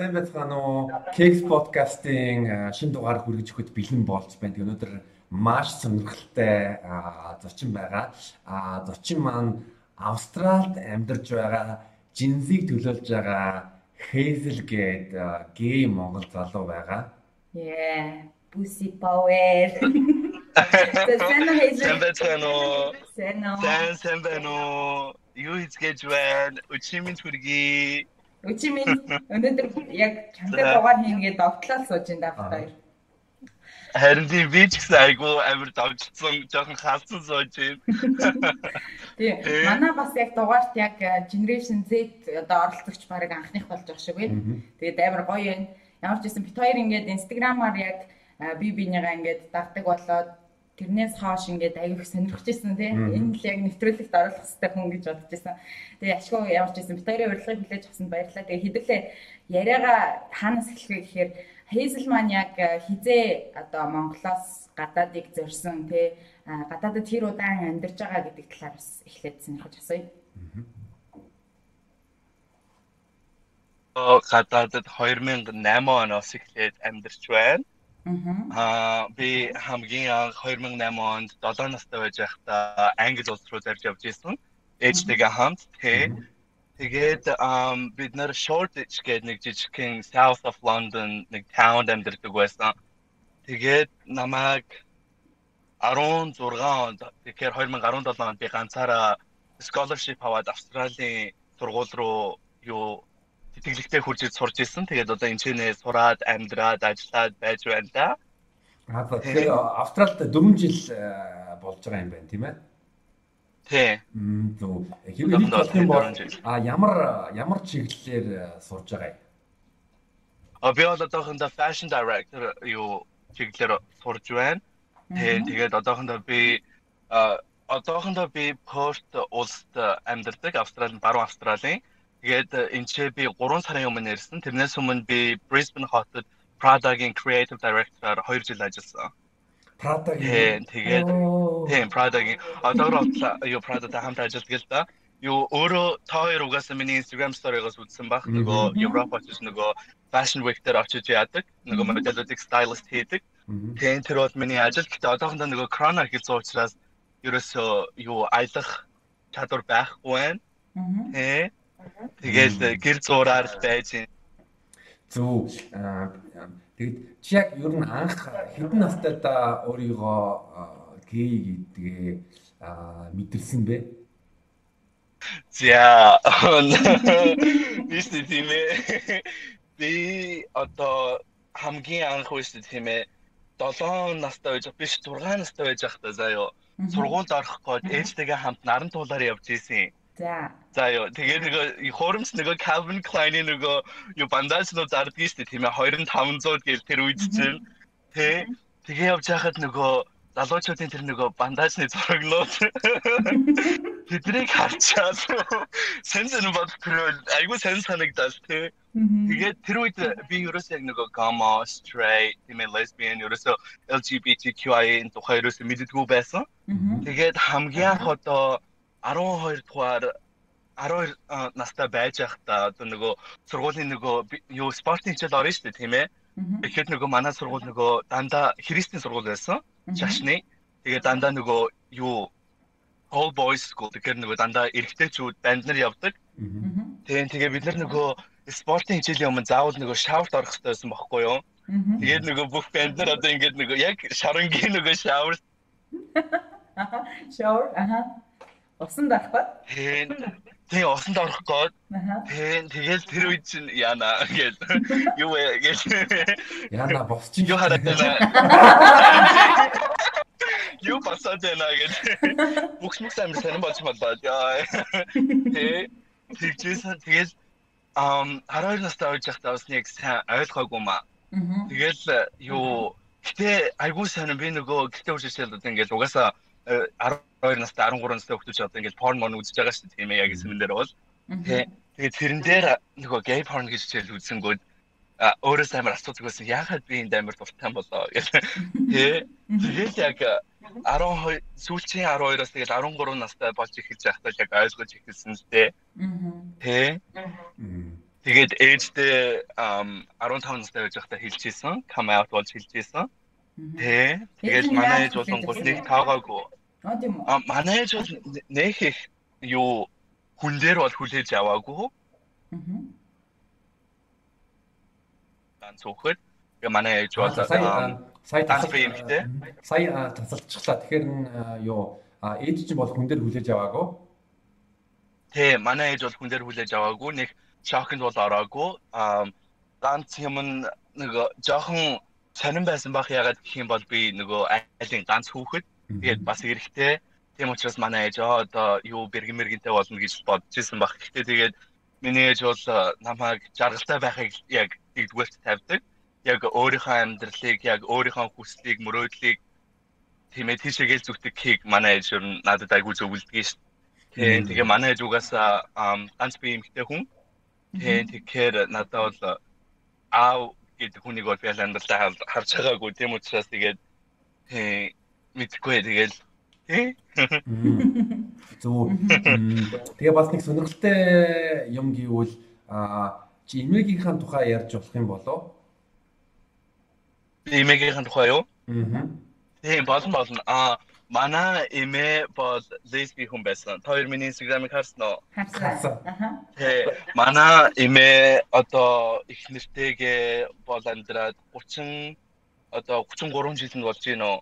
Сайн байцгаана уу? Keks podcast-ийн шинэ дугаар хүргэж өгөхөд бэлэн болж байна. Тэгээ өнөөдөр маш сонирхолтой зочин байгаа. Зочин маань Австралид амьдарч байгаа жинзийг төлөөлж байгаа Hazel гээд гей монгол залуу байгаа. Yeah, pussy power. Сайн байна уу? Сайн уу? Сайн сайн байна уу? Юу хийж байна? Өчигмийн хүргэе. Өчи минь өнөөдөр яг чамтай дугаар хийнгээд довтлол сууж ин даа хоёр. Харин тийм би ч гэсэн айгүй амар давжсан жоохон хаалцсан сууж юм. Тийм. Манай бас яг дугаарт яг э, Generation Z одоо оролцогч баг анхных болж байгаа шиг байна. Тэгээд амар гоё юм. Ямар ч байсан бит хоёр ингээд Instagram-аар яг э, би бинийгаа ингээд дагдаг болоод тэрнээс хоош ингээд аяг их сонирхож ирсэн тийм энэ л яг нэвтрүүлэгт оруулах хэрэгтэй хүн гэж бодож ирсэн. Тэгээ ашгүй ч байсан бит хоёрын урилгыг хүлээж авсанд баярлалаа. Тэгээ хэдүүлээ яриагаа хаанаас эхлэхээ гэхээр Хейзелман яг э, хизээ одоо Монголоос гадаадыг зорьсон тий гадаадд хэр удаан амьдарч байгаа гэдэг талаар бас эхлээд сонирхож асууя. гадаадд 2008 оноос эхлээд амьдарч байна. Аа би хамгийн анх 2008 онд 7 настай байж байхдаа Англи улс руу зарж явж исэн. Ээжтэйгээ хамт тий. Тэгээд бид нэр Shoreditch гэдэг нэг жижигхэн South of London нэг town амьдардаг байсан. Тэгээд намайг 16 онд тэгэхээр 2017 онд би ганцаараа scholarship аваад Австралийн сургууль руу юу тэтгэлэгтэй хурж сурж исэн. Тэгээд одоо энэ ч нэ сураад, амьдраад, ажиллаад байж байна да. Аа тэгэхээр Австралид 4 жил э, болж байгаа юм байна тийм ээ. Тий. Мм зөв. Хэвээ нэг болох юм бол а ямар ямар чиглэлээр э, сурж байгаа юм? А би одоохондоо fashion director юу чиглэлээр сурж байна. Тэгээд одоохондоо би одоохондоо би Perth улсад амьдардаг Австралийн баруун Австралийн Тэгээд э, энэ би 3 сарын өмнө ирсэн. Тэрнээс өмнө би Brisbane хотод Prada-гийн creative director-аар 2 жил ажилласан. Prada-гийн. Тэгээд тийм Prada-гийн одоогор юу Prada-тай хамт ажилладаг л да. Юу өөрөө та хоёр угаасаа миний Instagram story-гоос үзсэн баг. Нөгөө Европ очиж нөгөө Fashion Week дээр очиж яадаг. Нөгөө моделуудыг stylist хийдэг. Тийм тэр бол миний ажил. Гэтэ одоохондоо нөгөө Corona хийсэн учраас ерөөсөө юу аялах чадвар байхгүй байна. Тийм Тэгэл гэр зураар л байж байна. Зөв. Тэгэд чи яг ер нь анх хэдэн настай та өөрийгөө гей гэдгээ мэдэрсэн бэ? За. Биш тийм ээ. Би одоо хамгийн анх үст тийм ээ 7 настай байж биш 6 настай байж байхдаа заяа сургуульд орох гээд ээжтэйгээ хамт наран туулаар явж исэн. За. За ёо тэгээ нөгөө хоромс нөгөө Calvin Klein-ийн нөгөө юу бандажнууд зардаг шүү дээ тийм ээ 2500 гээл тэр үед чинь тэ тэгээ явж байхад нөгөө залуучуудын тэр нөгөө бандажны зурагнууд тэднийг харчаад сенс нь бод тэр айгуу сенс санагдал тэ. Тэгээд тэр үед би ерөөсөө яг нөгөө gama straight тийм ээ lesbian ерөөсөө LGBTQI-ийн тухай ерөөсөө мэддэггүй байсан. Тэгээд хамгийн анх одоо 12 дугаар 12 настай байж байхдаа одоо нөгөө сургуулийн нөгөө юу спортын хичээл орно шүү дээ тийм ээ. Тэгэхэд нөгөө манай сургууль нөгөө дандаа христийн сургууль байсан. Шашны. Тэгээ дандаа нөгөө юу all boys school тэгэхээр нөгөө дандаа эрэгтэйчүүд банд нар явдаг. Тэгээ тэгээ бид нар нөгөө спортын хичээлийн өмнө заавал нөгөө шаврт орох хэрэгтэй байсан байхгүй юу? Тэгээд нөгөө бүх банд нар одоо ингээд нөгөө яг шарангийн нөгөө шаврт. Шавр аха Усанд орох гээд. Тэгээ усанд орох гээд. Тэгээ тэгэл тэр үед чинь яана гэж юу вэ гэж. Яана босч юу хараад байна. Юу босоод байна гэж. Бүхс мүкс амир сонирн болж болоо. Яа. Тэгээ тэгжсэн тэгэл ам 12 настай байж байхдаа бас нэг сайн ойлгоогүй маа. Тэгэл юу гэтээ айгуу сайн би нөгөө гэтээ үржижэл одоо ингээд угаасаа 12 настай 13 настай хүмүүс одоо ингээд порн мон үзэж байгаа шүү дээ тийм ээ яг юм дээр бол тэгээд тэрэн дээр нөгөө гей порн гэж хичээл үзсэнгүүд өөрөөс амар асуудаг байсан яагаад би энд амар дуртай болоо тий тэгээд яг 12 сүүлчийн 12-оос тэгээд 13 настай болж эхэлж байхдаа яг ойлгож эхэлсэн л дээ тий Тэгээд ээжтэй 15 настай байж байхдаа хэлчихсэн. Come out болж хэлчихсэн. Тэ. Тэгээд манай ээж болонгууд нэг таагаагүй. Аа тийм үү. А манай ээж бол нэг их юу хүн дээр бол хүлээж аваагүй. Аа. Ганц тэгээ манай ээж бол сая тасалж юмтэй. Сая тасалчихлаа. Тэгэхээр юу ээж чинь бол хүн дээр хүлээж аваагүй. Тэ манай ээж бол хүн дээр хүлээж аваагүй. Нэг шокнд бол ороогүй. Аа ганц юм нэг жоохон сонирн байсан бах ягаад гэх юм бол би нөгөө айлын ганц хүүхэд тэгээд бас эрэхтэй тийм учраас манай ээж одоо юу бэргэн мэргэнтэй болно гэж бодож исэн бах. Гэхдээ тэгээд миний ээж бол намайг жаргалтай байхыг яг нэгдүгээрт тавьдаг. Яг өөрийнхөө амьдралыг яг өөрийнхөө хүслийг мөрөөдлийг тийм ээ тийшээгээл зүгтэг хийг манай ээж нь надад айгүй зөвлөдөг шүү. Тийм тэгээ манай ээж угаасаа ганц би эмэгтэй хүн. Тэгэхээр надад бол аав гэдэг хүнийг бол би амьдралдаа харж байгаагүй тийм учраас тэгээд мэдгүй тэгэл Зөв. Тэгээ бас нэг сонирхолтой юм гэвэл а чи эмээгийнхаа тухай ярьж болох юм болоо? Эмээгийнхаа тухай юу? Аа. Тийм болон болно. А манай эмээ бол лесби хүн байсан. Та хоёр миний инстаграмыг харсан уу? Харсан. Тэ манай эмээ одоо их нэртэйгээ бол амьдраад 30 одоо 33 жилд болж байна уу?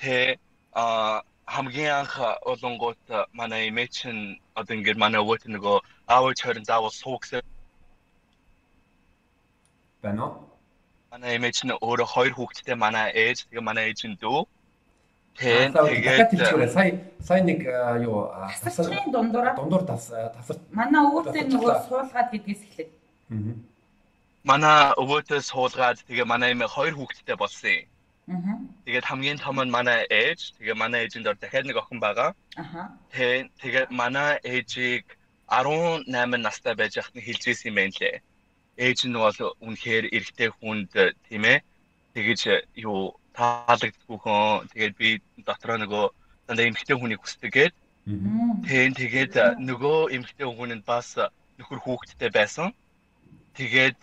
Тэ а хамгийн анх олонгот манай эмээ чинь одоо ингээд манай өвөт нөгөө аав чорын заавал суугсаа байна уу? Манай эмээ чинь өөрөө хоёр хүүхэдтэй манай ээж тэгээ манай ээж нь дүү. Тэгээд сая сая нэг юу тасарчгийн дундуур дундуур тас тасар манай өвөтэй нөгөө суулгаад гэдгээс эхлэв. Аа. Манай өвөтэй суулгаад тэгээ манай эмээ хоёр хүүхэдтэй болсон юм. Тэгээд хамгийн том нь манай ээж. Тэгээ манай ээжинд дор дахиад нэг охин байгаа. Аха. Тэгээд манай ээжийг 18 настай байж хахад нь хилжсэн юм байна лээ. Ээж нь бол үнэхээр эрэгтэй хүнд тийм ээ. Тэгэж юу таалагддаггүй хон. Тэгээд би дотроо нөгөө дандаа эмэгтэй хүнийг хүсдэг гээд. Тийм тэгээд нөгөө эмэгтэй хүн нь бас нөхөр хүүхэдтэй байсан. Тэгээд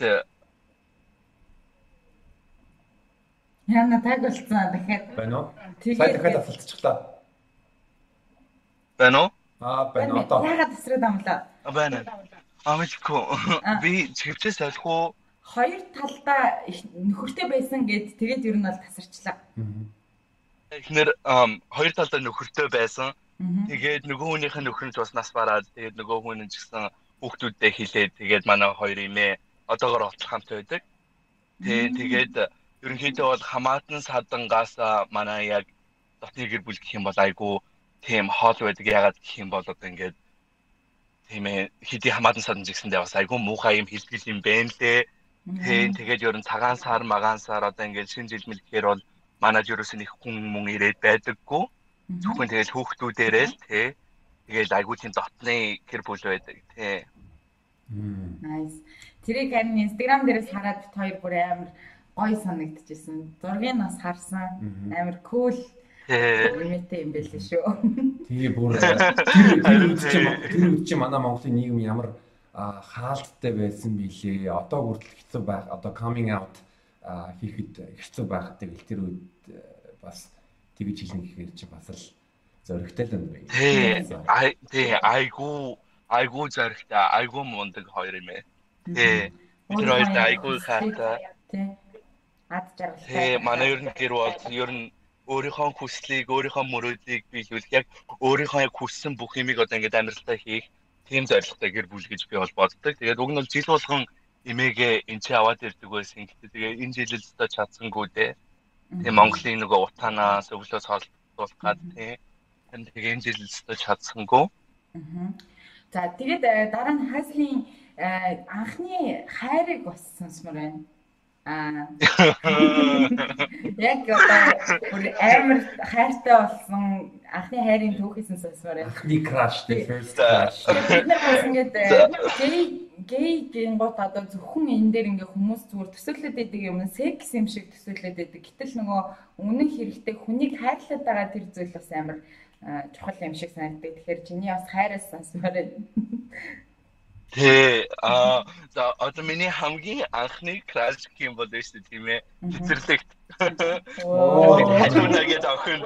Яна таг болцсон дахиад. Байна уу? Тэгээд дахиад асуултчихлаа. Байна уу? Аа, байна одоо. Ягаад тасраад амлаа? Байна. Амичко. Би чивчээс ойлгох уу? Хоёр талдаа нөхөртэй байсан гэд тэгээд ер нь бол тасарчлаа. Эхнэр хоёр талдаа нөхөртэй байсан. Тэгээд нөгөө хүнийх нь нөхөр нь бас нас бараад тэгээд нөгөө хүн нь ч гэсэн хүүхдүүдтэй хилээд тэгээд манай хоёр имээ одоогоор отлох хамт байдаг. Тэгээд ерөнхийдөө бол хамаатан садангаас манай яг дотны гэр бүл гэх юм бол айгүй тийм хоол байдаг ягаад гэх юм бол одоо ингээд тийм ээ хэдий хамаатан садан згсэндээ бас айгүй муухай юм хилтгэл юм байна лээ. Тийм тэгээд ерөн цагаан сар магаан сар одоо ингээд шинэ жил мэлхээр бол манад ерөөс нэг хүн мөн ирээд байдаггүй. Зөвхөн тэгээд хүүхдүүдээрээ л тий. Тэгээд айгүй тийм дотны гэр бүл байдаг тий. Nice. Тэрийг харин Instagram дээрээс хараад хоёр бүр амар гоё санагдчихсэн. Зургийг бас харсан. Амар кул юмэтэй юм байл шүү. Тэгээ бүр тэр үед чи тэр үед чи манай Монголын нийгэм ямар хаалттай байсан билээ. Одоо хүртэл хэцүү байх. Одоо coming out хийхэд хэцүү байхдаг л тэр үед бас тэгж хэлнэ гэхээр чи бас л зөрөгтэй л юм байна. Тий. Тий, айгу айгу зөрөгтэй, айгу мундаг хоёр юм ээ. Тий. Тэр хоёрт айгу хаатай. Тий ад жаргалтай. Тий, манай ер нь гэр бол ер нь өөрийнхөө хүслийг, өөрийнхөө мөрөөдлийг биелүүлэх яг өөрийнхөө яг хүссэн бүх юмыг одоо ингээд амьдралтаа хийх тийм зорилготой гэр бүл гэж би бол боддог. Тэгээд уг нь бол жил болгон эмээгээ энэ ч аваад ирдэг байсан. Гэхдээ тэгээ энэ жил л одоо чадсангүй дээ. Тэгээ Монголын нөгөө утаанаас өглөөс холдуулах гад тий. Тэгээ энэ жил л одоо чадсангүй. За тэгээд э, дараа нь хайслын э, анхны хайрыг бас сонсмор байна. Аа. Яг одоо амар хайртай болсон анхны хайрын түүхээс нь сонсоор байна. Анхны crush the first crush. Бид нар бас ингээд гей гей гингот одоо зөвхөн энэ дээр ингээ хүмүүс зүгээр төсөөлөд байдаг юм секс юм шиг төсөөлөд байдаг. Гэтэл нөгөө үнэн хэрэгтэй хүнийг хайрлаад байгаа тэр зүйл бас амар чухал юм шиг санагддаг. Тэгэхээр чиний бас хайраас сонсоор байна. Тэ а за одоо миний хамгийн анхны краш юм бол шүү дээ тийм ээ. Цэцэрлэгт. Хажууна гэдэг охин.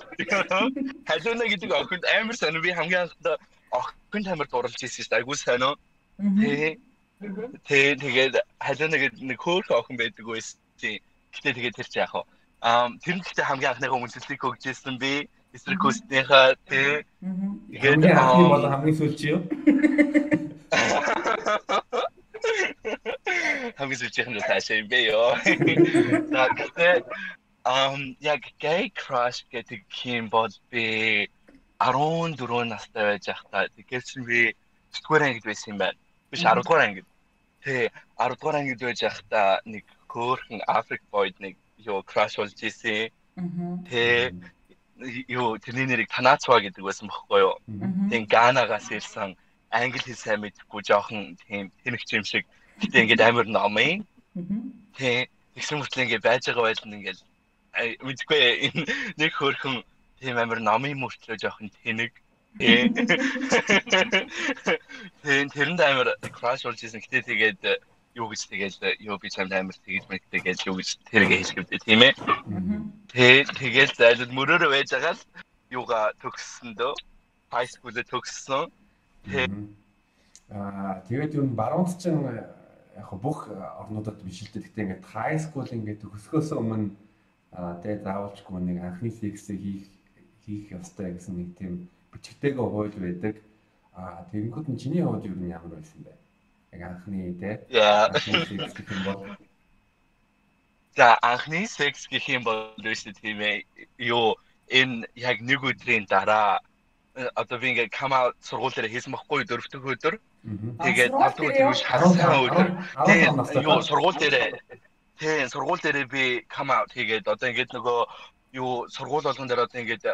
Хажууна гэдэг охинд амар сонир би хамгийн анхдаа охин тамир дурлж ирсэн шүү дээ. Айгуу сонио. Тэ. Тэ тэгээд хажууна гэдэг нэг хөөх охин байдаг байсан. Гэтэ тэгээд тэр чи яах вэ? Аа тэр нь гэхдээ хамгийн анхныхаа үнэлэлтийг өгчээсэн би. Эсрэг көстнийхаа тэ. Тэгээд анхны бол хамгийн сүүлч юу? хамгийн сүүлчийнх нь таашаа юм бэ ёо. За гэхдээ ам яг gay crush гэдэг юм бол би 14 настай байж байхдаа тэгээд чинь би 9 дугаар ангид байсан юм байна. Биш 10 дугаар ангид. Тэ 10 дугаар ангид байж байхдаа нэг хөөхөн Африк бойд нэг ёо crush болж исэн. Тэ юу тэрний нэрийг Танацва гэдэг байсан бохоггүй юу. Тэг Ганагаас ирсэн англи хэл сайн мэдхгүй жоохон тийм тэнэгч юм шиг. Гэтээ ингээд амар номын тий тэгсэн мөртлөө ингээд байж байгаа байл нь ингээд мэдгүй энэ нэг хөрхөн тийм амар номын мөртлөө жоохон тэнэг. Тий тэрэнд амар краш болж исэн гэтээ тэгээд юу гэж тэгээд юу би чамд амар тэгж мэт тэгээд юу гэж тэргээ хэлэхдээ тийм ээ тий тэгээд зайлд мөрөөрөө байж байгаа л юуга төгссөн дөө high school-д төгссөн Аа тэгээд юу баруунд ч яг бүх орнуудад биш л дээ. Гэхдээ ингээд high school ингээд төгсгөөс өмнө тэгээд заавалчгүй нэг анхны сексийг хийх хийх ёстой гэсэн нэг тийм бичгтэйгээ хууль байдаг. Аа тэгэнгүүт нь чиний хувьд юу нь ямар байсан бэ? Яг анхны бол. За анхны секс гэх юм бол үүсэ тийм ээ. Юу энэ яг нэг өдрийн дараа одоо би ингээд кама сургууль дээр хийсэн баггүй дөрөв дэх өдөр. Тэгээд тав дэх өдөр биш харсан өдөр. Тэгээд юу сургууль дээр. Тийм сургууль дээр би кама тэгээд одоо ингээд нөгөө юу сургууль болгон дээр одоо ингээд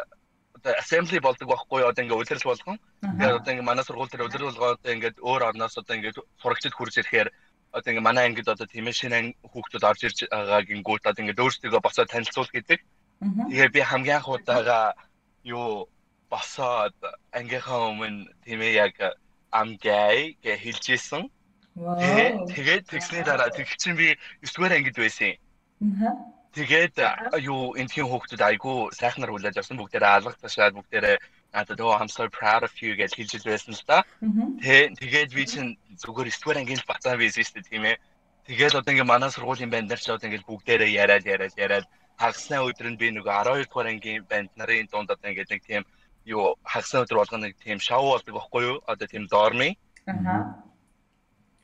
одоо assembly болдог байхгүй одоо ингээд удирдал болгон. Тэгээд одоо ингээд манай сургууль дээр удирдал болгоод ингээд өөр орноос одоо ингээд сурагчид хурж ирэхээр одоо ингээд манай ангид одоо тийм шинэ хүүхдүүд орж ирж байгаа гингүүт одоо ингээд өөрсдөө босоо танилцуул гэдэг. Тэгээ би хамгийн анх удаага юу босоод ангийнхаа өмнө тийм яг ам гай гэж хэлж исэн. Тэгээд тэгсний дараа тэг чинь би 9 дугаар ангид байсан. Тэгээд юу энтхийн хүүхдүүд айгүй сайхнаар хүлээж авсан бүгдээрээ алга ташаад бүгдээрээ надад оо I'm so proud of you гэж хэлж байсан л да. Тэ тэгээд би чинь зүгээр 9 дугаар ангийн бацаа байсан шүү дээ тийм ээ. Тэгээд одоо ингээ манай сургуулийн банд нар ч одоо ингээ бүгдээрээ яриад яриад яриад хагасны өдөр нь би нөгөө 12 дугаар ангийн банд нарын дунд одоо ингээ нэг тийм юу хагасны өдөр болгоно нэг тийм шоу болдог байхгүй юу? Одоо тийм дормын. Аа.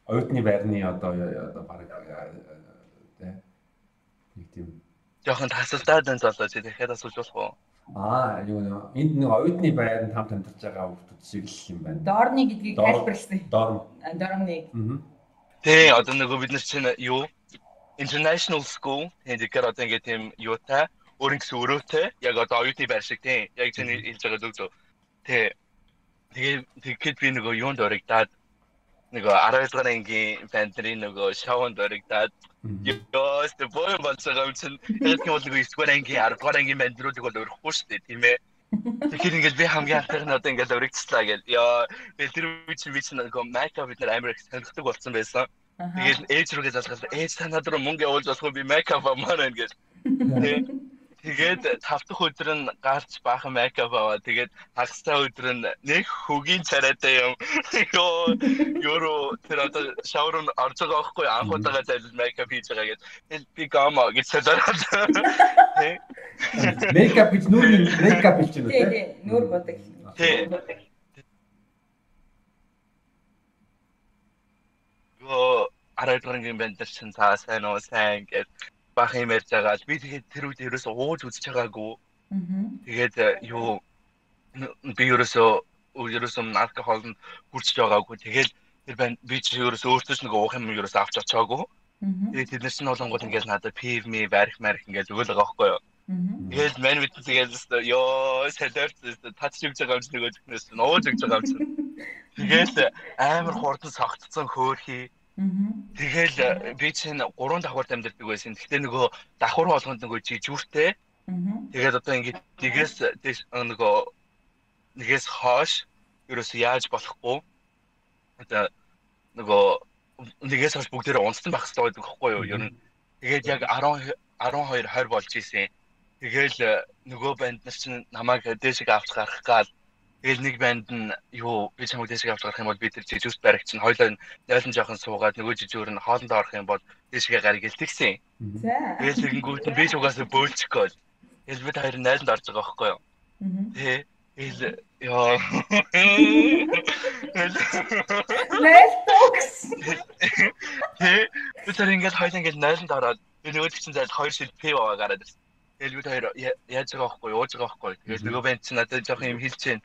Оюутны байрны одоо одоо баг нэг тийм жоохон тасалдаад энэ залуу чи дахиад асууж болох уу? Аа юу нэ энд нэг оюутны байранд хамт амьдарч байгаа хүмүүс шиг л юм байна. Доорны гэдгийг тайлбарласан. Дорм. Дормны. Аа. Тэ одоо нөгөө бид нар чинь юу international school тэгэхээр одоо ингээд тийм юутай өөрийн гэсэн өрөөтэй яг одоо оюутны байр шиг тийм яг чиний хэлж байгаа зүг зүг тий тэгээ тэгэхэд би нөгөө юунд оригдаад нөгөө 12 дугаар ангийн бандрын нөгөө шоунд оригдаад ёо тэ бой болцоо юм чин яг нь бол нөгөө 9 дугаар ангийн 10 дугаар ангийн бандруудыг бол өрөхгүй шүү дээ тийм ээ Тэгэхээр ингээд би хамгийн анхных нь одоо ингээд өргөцлаа гэл. Яа, тэр үе чинь би чинь нөгөө майка бид нар амар их сонирхдаг болсон байсан. Тэгээд ээж рүүгээ залгаад ээж та над руу мөнгө явуулж болохгүй би майкап амаар гэл. Тэгээд тав дахь өдөр нь гарч баахан мейкап аваа. Тэгээд хагастай өдөр нь нэг хөгийн царайтай юм. Йоо, ёро тэр одоо шавар нь орж байгаа байхгүй анх удаага зайлж мейкап хийж байгаа гэж. Тэгэл би гама гэж солиороод. Мейкап гэж нүүр мейкап хийж байна үү? Тий, нүүр бодог. Тий. Гоо арай дөрөнгөн бэнтэр чин цаа сайн уу сайн гэж баах юм ярьж байгаа. Би тэгээд тэр үед ерөөсөө ууж үзэж байгаагүй. Тэгээд э, юу би ерөөсөө ерөөсөө алкоголд хүрчж байгаагүй. Тэгээд тэр байн би ч ерөөсөө өөртөө ч нэг уух юм ерөөсөө авч очоогүй. Тэгээд тэд нар ч noloнгууд ингээд надад пив ми барих марих ингээд өгөөл байгаа байхгүй юу. Тэгээд мань бид тэгээд ёо салерт тач хийж байгаа юм чи нөгөө зүгнээс нууж өгч байгаа юм чи. Тэгээд амар хурдан согтцсон хөөхий Тэгэл э, би чинь 3 давхурд амьдардаг байсан. Гэхдээ нөгөө давхар болгонд нөгөө жижүүртэй. Тэгээд одоо ингээд нэгээс нөгөө нэгээс хоош ерөөсөө яаж болохгүй. Одоо нөгөө нэгээс хойш бүгдээрээ унцсан байх хэрэгтэй байдаг байхгүй юу? Ер нь тэгээд яг 10 12 20 болж исэн. Тэгээл нөгөө банд нар чинь намайг дээшиг авч гарах гал Тэгэл нэг банд нь юу би чамд дэшиг авч гарах юм бол би тэр жижигс бараг чинь хойлоо нойлон жоохон суугаад нөгөө жижигөр нь хоолндоо орох юм бол дэшигээ гарыг гэлтгсэн. За. Тэгэл тэгэнгүүт нь би ч угаасаа бөөлчихгөө. Тэгэл бид хоёр нойлонд орж байгаа байхгүй юу? Тэ. Тэгэл яа. Нэлтокс. Тэ. бид тэр ингээд хойлоо ингээд нойлонд ороод нөгөө чинь зайл хоёр шил пив аваа гараад ирсэн. Тэгэл бид хоёр яаж байгаа байхгүй юу? Ууж байгаа байхгүй? Тэгэл нөгөө банд чинь надад жоохон юм хэлж чинь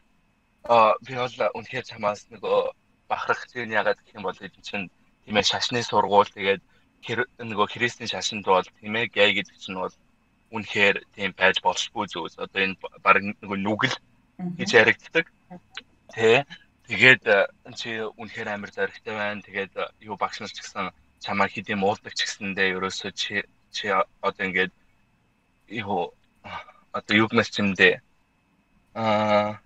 Аа би бол үнэхээр чамаас нөгөө бахарх зүйл ягаад гэх юм бол энэ чинь тийм ээ шашны сургууль тэгээд нөгөө христийн шашинд бол тийм ээ гай гэдэг чинь бол үнэхээр тийм байж болшгүй зүйлс. Одоо энэ баг нөгөө нүгэл гэж яригддаг. Тэ тэгээд чи үнэхээр амар зоригтой байна. Тэгээд юу багш нар ч гэсэн чамаа хэдийн муулдаг ч гэсэндээ ерөөсөө чи чи одоо ингээд юу одоо юу гэнэ чимдээ аа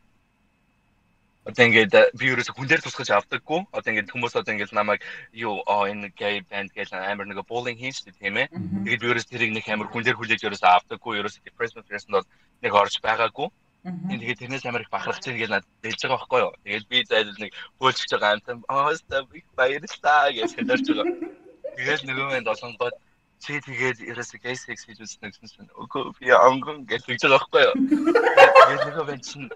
одоо ингээд э, би ерөөсө хүн дээр тусгаж авдаггүй. Одоо ингээд хүмүүс одоо ингээд намайг юу энэ gay band гэж амар нэг шүү дээ тийм ээ. Тэгээд би ерөөсө тэрийг нэг амар хүн дээр хүлээж ерөөсө авдаггүй. Ерөөсө depression person бол нэг орж байгаагүй. Тэгээд тэрнээс амар их бахарх чинь гэж надад хэлж байгаа байхгүй юу. Тэгээд би зайлд нэг хөөлж байгаа амтан аа ста баярлаа гэж хэлж байгаа. Тэгээд нөгөө мэнд олонгод чи тэгээд ерөөсө gay sex хийж үзсэн гэсэн чинь үгүй би онгон гэж хэлж байгаа байхгүй юу. Тэгээд нөгөө бэн чинь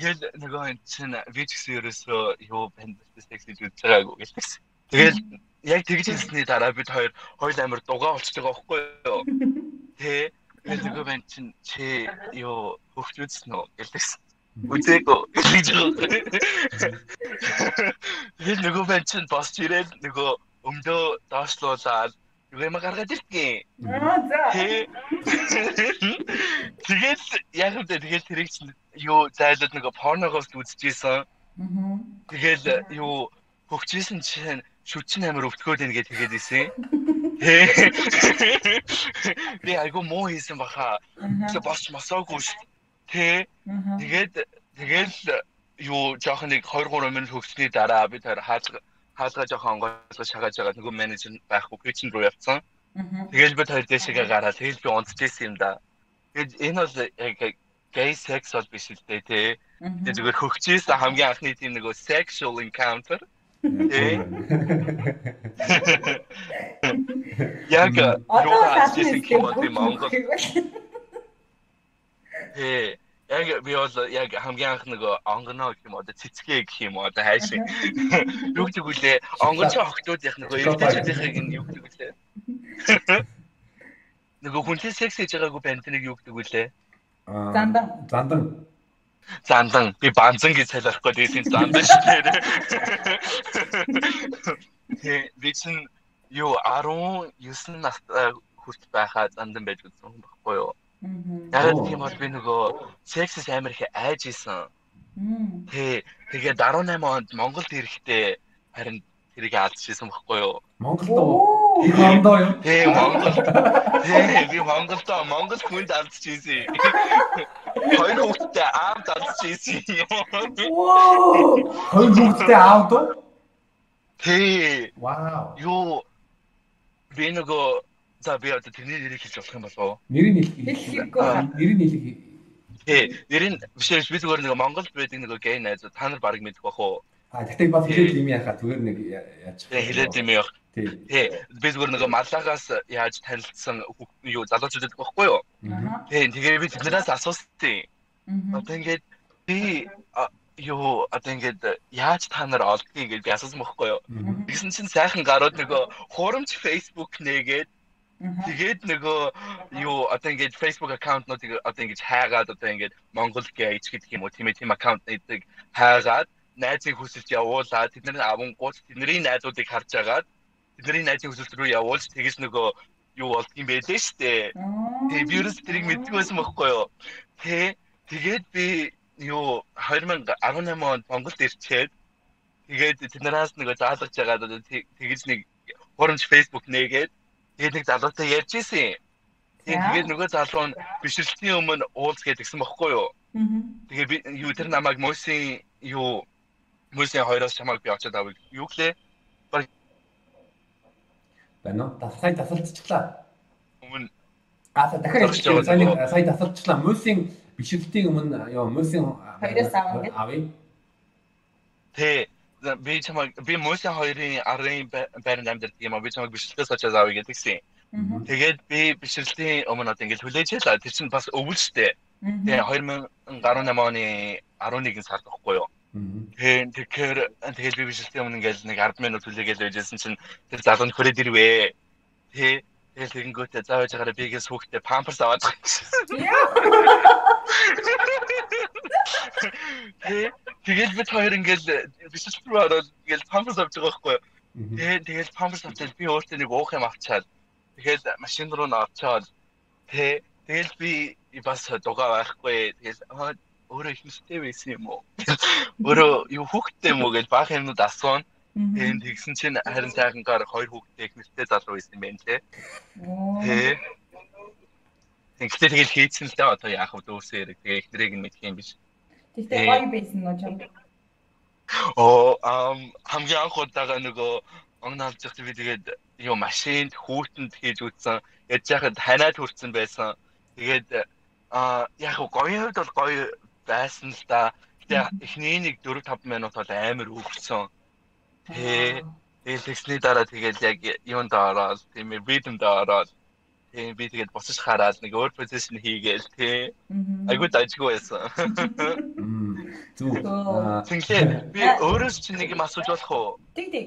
Ял нөгөө энэ чинь гэсэн ерөөсөө юу банд sex хийж үзэж байгаагүй гэж хэлсэн. Тэгээд яг тэгж хэлсний дараа бид хоёр хоёул амар дугаа болчихж байгаа байхгүй юу. Тэ тэгээд нөгөө бэн чинь чи юу хөвч үзсэн үү гэлсэн. Үзээгүй гэж байгаа. Тэгээд нөгөө бэн чинь босч ирээд нөгөө өмдөө доошлуулаад юм гаргаад иртгий. Аа за. Тэгээд яг л тэгээд тэрийг чинь юу зайлууд нөгөө порногоос үзчихсэн. Аа. Тэгээд юу хөгжижсэн чинь шүтчин амир өвтгөөд ийн гэж тэгээд исэн. Би айгу муу хийсэн баха. Тэгээд босч мосоогүй шүү. Тэ. Тэгээд тэгэл юу жоохон нэг 2 3 минут хөгжсөний дараа би тэр хааж хаалгаа жоохон онгойлгож шагааж байгаа нөгөө менежер байхгүй кичен руу явцсан. Тэгэл би хоёр дэшегээ гараад тэгэл би унтчихсэн юм да. Тэгэл энэ бол яг gay sex бол биш л дээ тий. Тэгээ зүгээр хөгчөөсөн хамгийн анхны тийм нөгөө sexual encounter. Яг юу хаасан юм бэ Монгол. Ээ яг би бол яг хамгийн анх нөгөө онгоно гэх юм одоо цэцгээ гэх юм одоо хайш юу гэдэг вүлээ онгон ч охтуудынх нөгөө эрдэнэчүүдийнх нь юу гэдэг вүлээ нөгөө хүнтэй секс хийж байгаагүй бандныг юу гэдэг вүлээ зандан. зандан. Зандан. Би банзан гэж тайлбарлахгүй дээсийн зандан шүү дээ би чинь юу 19 настай хүрт байхаа зандан байж үзсэн юм баггүй юу Яг тийм бол би нөгөө сексс амар их айж исэн. Тэ тэгээд 18 онд Монголд ирэхдээ харин тэрийг алдчихсан байхгүй юу? Монголд их ондоо юу? Тэ Монгол. Тэ би Монголд Монгол хүнд алдчихсан. Хоёр хүүхэдтэй аавд алдчихсан. Воо! Хоёр хүүхэдтэй аавд уу? Тэ. Вау. Юу би нөгөө За би одоо тэрний нэрийг хэлж болох юм болов уу? Нэрийг хэлэхгүй. Нэрийг хэлэх. Тий, нэр нь биш би зүгээр нэг Монголд байдаг нэг гей найзууд та нар баг мэдэх бах уу? А тэгтээ бас хэлээд юм яхаа зүгээр нэг яаж. Тий, хэлээд юм яах. Тий. Би зүгээр нэг маллагаас яаж танилцсан юу залуучуудад багхгүй юу? Тий, тэгээ би тэднээс асуусан. Одоо ингээд би юу одоо ингээд яаж та нар олдгийг гэж би асуусан байхгүй юу? Тэгсэн чинь сайхан гарууд нөгөө хуурамч Facebook нээгээд Тэгээд нөгөө юу одоо ингээд Facebook аккаунтнуудыг одоо ингээд хайгаад одоо ингээд Монгол гэж гэдэг юм уу тийм ээ тийм аккаунт нэдэг хайгаад найзыг хүсэлж явуулаад тэдний авангууд тэдний найзуудыг харж агаад тэдний найзын хүсэлт рүү явуулж тэгэж нөгөө юу болд юм бэ дээ штэ. Тэгээ вирус тэрийг мэддэг байсан байхгүй юу? Тэ тэгээд би юу 2018 онд Монголд ирчээд тэгээд тэднээс нөгөө заалгаж байгаа тэгэж нэг хурамч Facebook нээгээд Тэгээд нэг залуутай ярьж исэн. Тэгээд нөгөө залуу нь бишрэлтийн өмнө уулз гэдгсэн бохгүй юу? Тэгээ би юу тэр намайг Мосын юу Мөсийн хоёроос чамайг би очоод авъя. Юу гэлээ? Байна уу? Сая тасалдчихлаа. Өмнө Аа дахиад сая сая тасалдчихлаа. Мөсийн бишрэлтийн өмнө ёо мөсийн хоёроос авах гэдэг. Авъя. Тэ би чамайг би мөсийн хоёрын арын байранд амьдардаг юм а би чамайг бишрэлтээс очоод авъя гэдгийгсэн. Тэгээд би бишрэлтийн өмнө одоо ингээд хүлээж ялаа. Тэр чинь бас өвөл штэ. Тэгээ 2018 оны 11 сард баггүй юу? Тэгээ тэгэхээр тэгээд би бишрэлтийн өмнө ингээд нэг 10 минут хүлээгээл байжсэн чинь тэр залуу нь хүрээд ирвэ. Тэ тэгэл тэгэнгүүтээ зааж байгаараа бигээс хүүхдээ памперс аваад Тэгээд бид хоёр ингээд бишрэлт рүү ороод ингээд памперс авч байгаа байхгүй юу? Тэгээд тэгээд памперс авчаад би өөртөө нэг уух юм авчаад тэгээд машин руу н орчоод тэ тэгэл би бас дугаа байхгүй. Тэгэл өөрөө их нэстэй байсан юм уу? Өөрөө юу хүүхдтэй юм уу гэж баах юмнууд асууна. Тэгээд тэгсэн чинь харин цаагангаар хоёр хүүхдтэй их нэстэй залуу байсан юм байна те. Тэ Тэгтээ тэгэл хийцэн л дээ одоо яах вэ дөөсөө яриг тэгээ ихнэрийг нь мэдх юм биш. Тэгтээ гоё байсан уу чам? Оо ам хамгийн анх удаага нөгөө захт би тэгээд юу машинд хүүтэнд хийж үзсэн. Яж яхад ханаад хүрсэн байсан. Тэгээд а яг гоё хувьд бол гоё байсан л да. Гэтэ эхний нэг 4 5 минут бол амар өгсөн. Тэ тэгэл тэгсний дараа тэгэл яг юунд ороод тийм ритмд ороод тийм би тэгээд босож хараад нэг өөр позишн хийгээл тий. Айгуу дажгүй байсан. Зүг. Тэгвэл би өөрөөс чинь нэг юм асууж болох уу? Тэг тэг.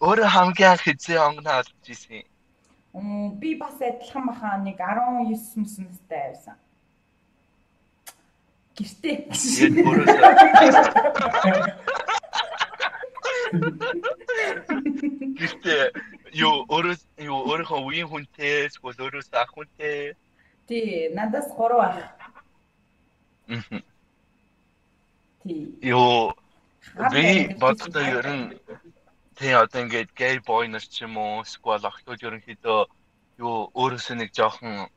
Өөрөө хамгийн хизээ онгоноо алдж ирсэн. Мм би бас адилхан баха нэг 19 мөснөстэй байсан. Гэртээ. Тэгээд өөрөөсөө Гэхдээ юу өөрөө юу өөрийнхөө үеийн хүнтэй эсвэл өөрөөс ах хүнтэй Тий, надаас 3 ах. Тий. Юу би бодохдоо ер нь тий одоо ингээд гей бой нар ч юм уу эсвэл охтууд ерөнхийдөө юу өөрөөсөө нэг жоохон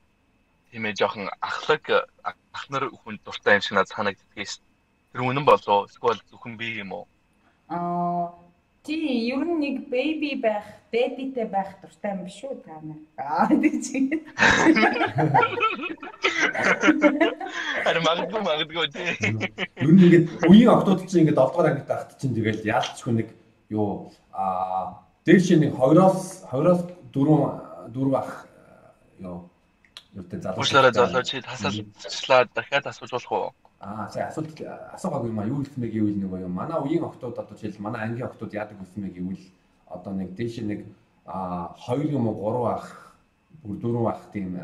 тийм ээ жоохон ахлаг ах нар хүн дуртай юм шиг надад санагддаг шүү. Тэр үнэн болоо эсвэл зөвхөн би юм уу? Аа Тий, ер нь нэг бэби байх, дэдитэй байх дуртай юм биш үү та нар? Аа тий. Ара магадгүй магадгүй тий. Ер нь ингээд үеийн октод чинь ингээд 7 дугаар ангид байхад чинь тэгэл яалтчгүй нэг юу аа дээш нэг 20-оос 20-оос 4 4 ах юу юутай залуу. Уушлаараа залуу чи тасалчлаа дахиад асууж болох уу? Аа сая асуулт асуугаагүй юм а юу хэлсэн бэ гэвэл нэг юм манай үеийн октод одоо жишээл манай ангийн октод яадаг гэсэн бэ гэвэл одоо нэг дээш нэг а 2 юм уу 3 ах бүр 4 ах тийм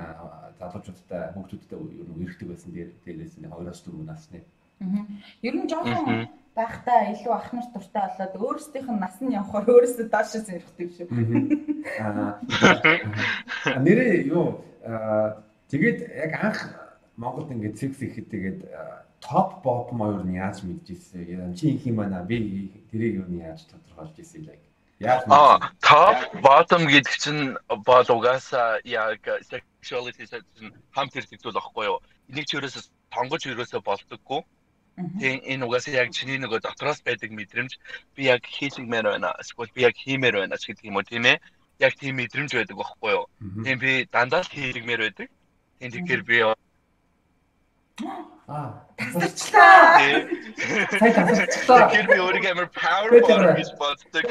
залуучуудтай хүүхдүүдтэй ер нь иргэдэг байсан дээр дээрээс нэг 2-оос 4 насны. Аа. Ер нь жоохон байхдаа илүү ах нарт дуртай болоод өөрсдийнх нь нас нь явхаар өөрөөсөө доош сонирхдаг шүү. Аа. Нэрээ юу тэгээд яг анх Монголд ингээд секс ихэд тэгээд топ ботом хоёр нь яаж мэдчихсэн юм чи их юм байна? Би тэрийг юу яаж тодорхойлж ирсэн яг яаж аа топ ботом гэдэг чинь бол угаасаа яг sexuality чинь хамт ирдэг зүйл байхгүй юу? Энийг ч ерөөсө тонгож ерөөсө болдоггүй. Тийм энэ угаасаа яг чиний нөгөө дотроос байдаг мэдрэмж би яг хийлгмээр байна. Эсвэл би яг хиймээр байна ч гэдэг юм уу тийм ээ? Яг тийм мэдрэмж байдаг байхгүй юу? Тийм би дандаа л хийлгмээр байдаг. Тийм тэгэхээр би Аа, тасарчлаа. Сая тасарчлаа. Тэр би өөрийгөө амар power гэж боддог.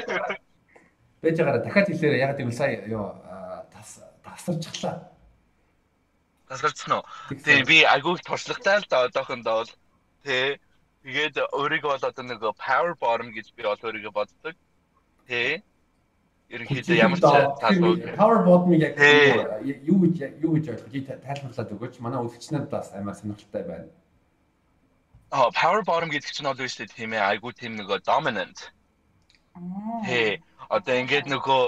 Бэж байгаараа дахиад хэлээрэй. Яг гэвэл сая ёо тас тасарчлаа. Тасарцсан уу? Тэгээ би агуулх туршлагатай л да одоохондоо бол тий. Тэгээд өөрийгөө бол одоо нэг power bottom гэж би бол өөрийгөө боддог. Тий ерөнхийдөө ямар ч талбай power bottom-ыг яг юу гэж юу гэж ойлгож тайлбарлаад өгөөч. Манай үзэгчнүүд бас амар сонирхолтой байна. Аа power bottom гэдэг чинь бол үстэй тийм ээ айгуу тийм нөгөө dominant. Хээ одоо ингээд нөгөө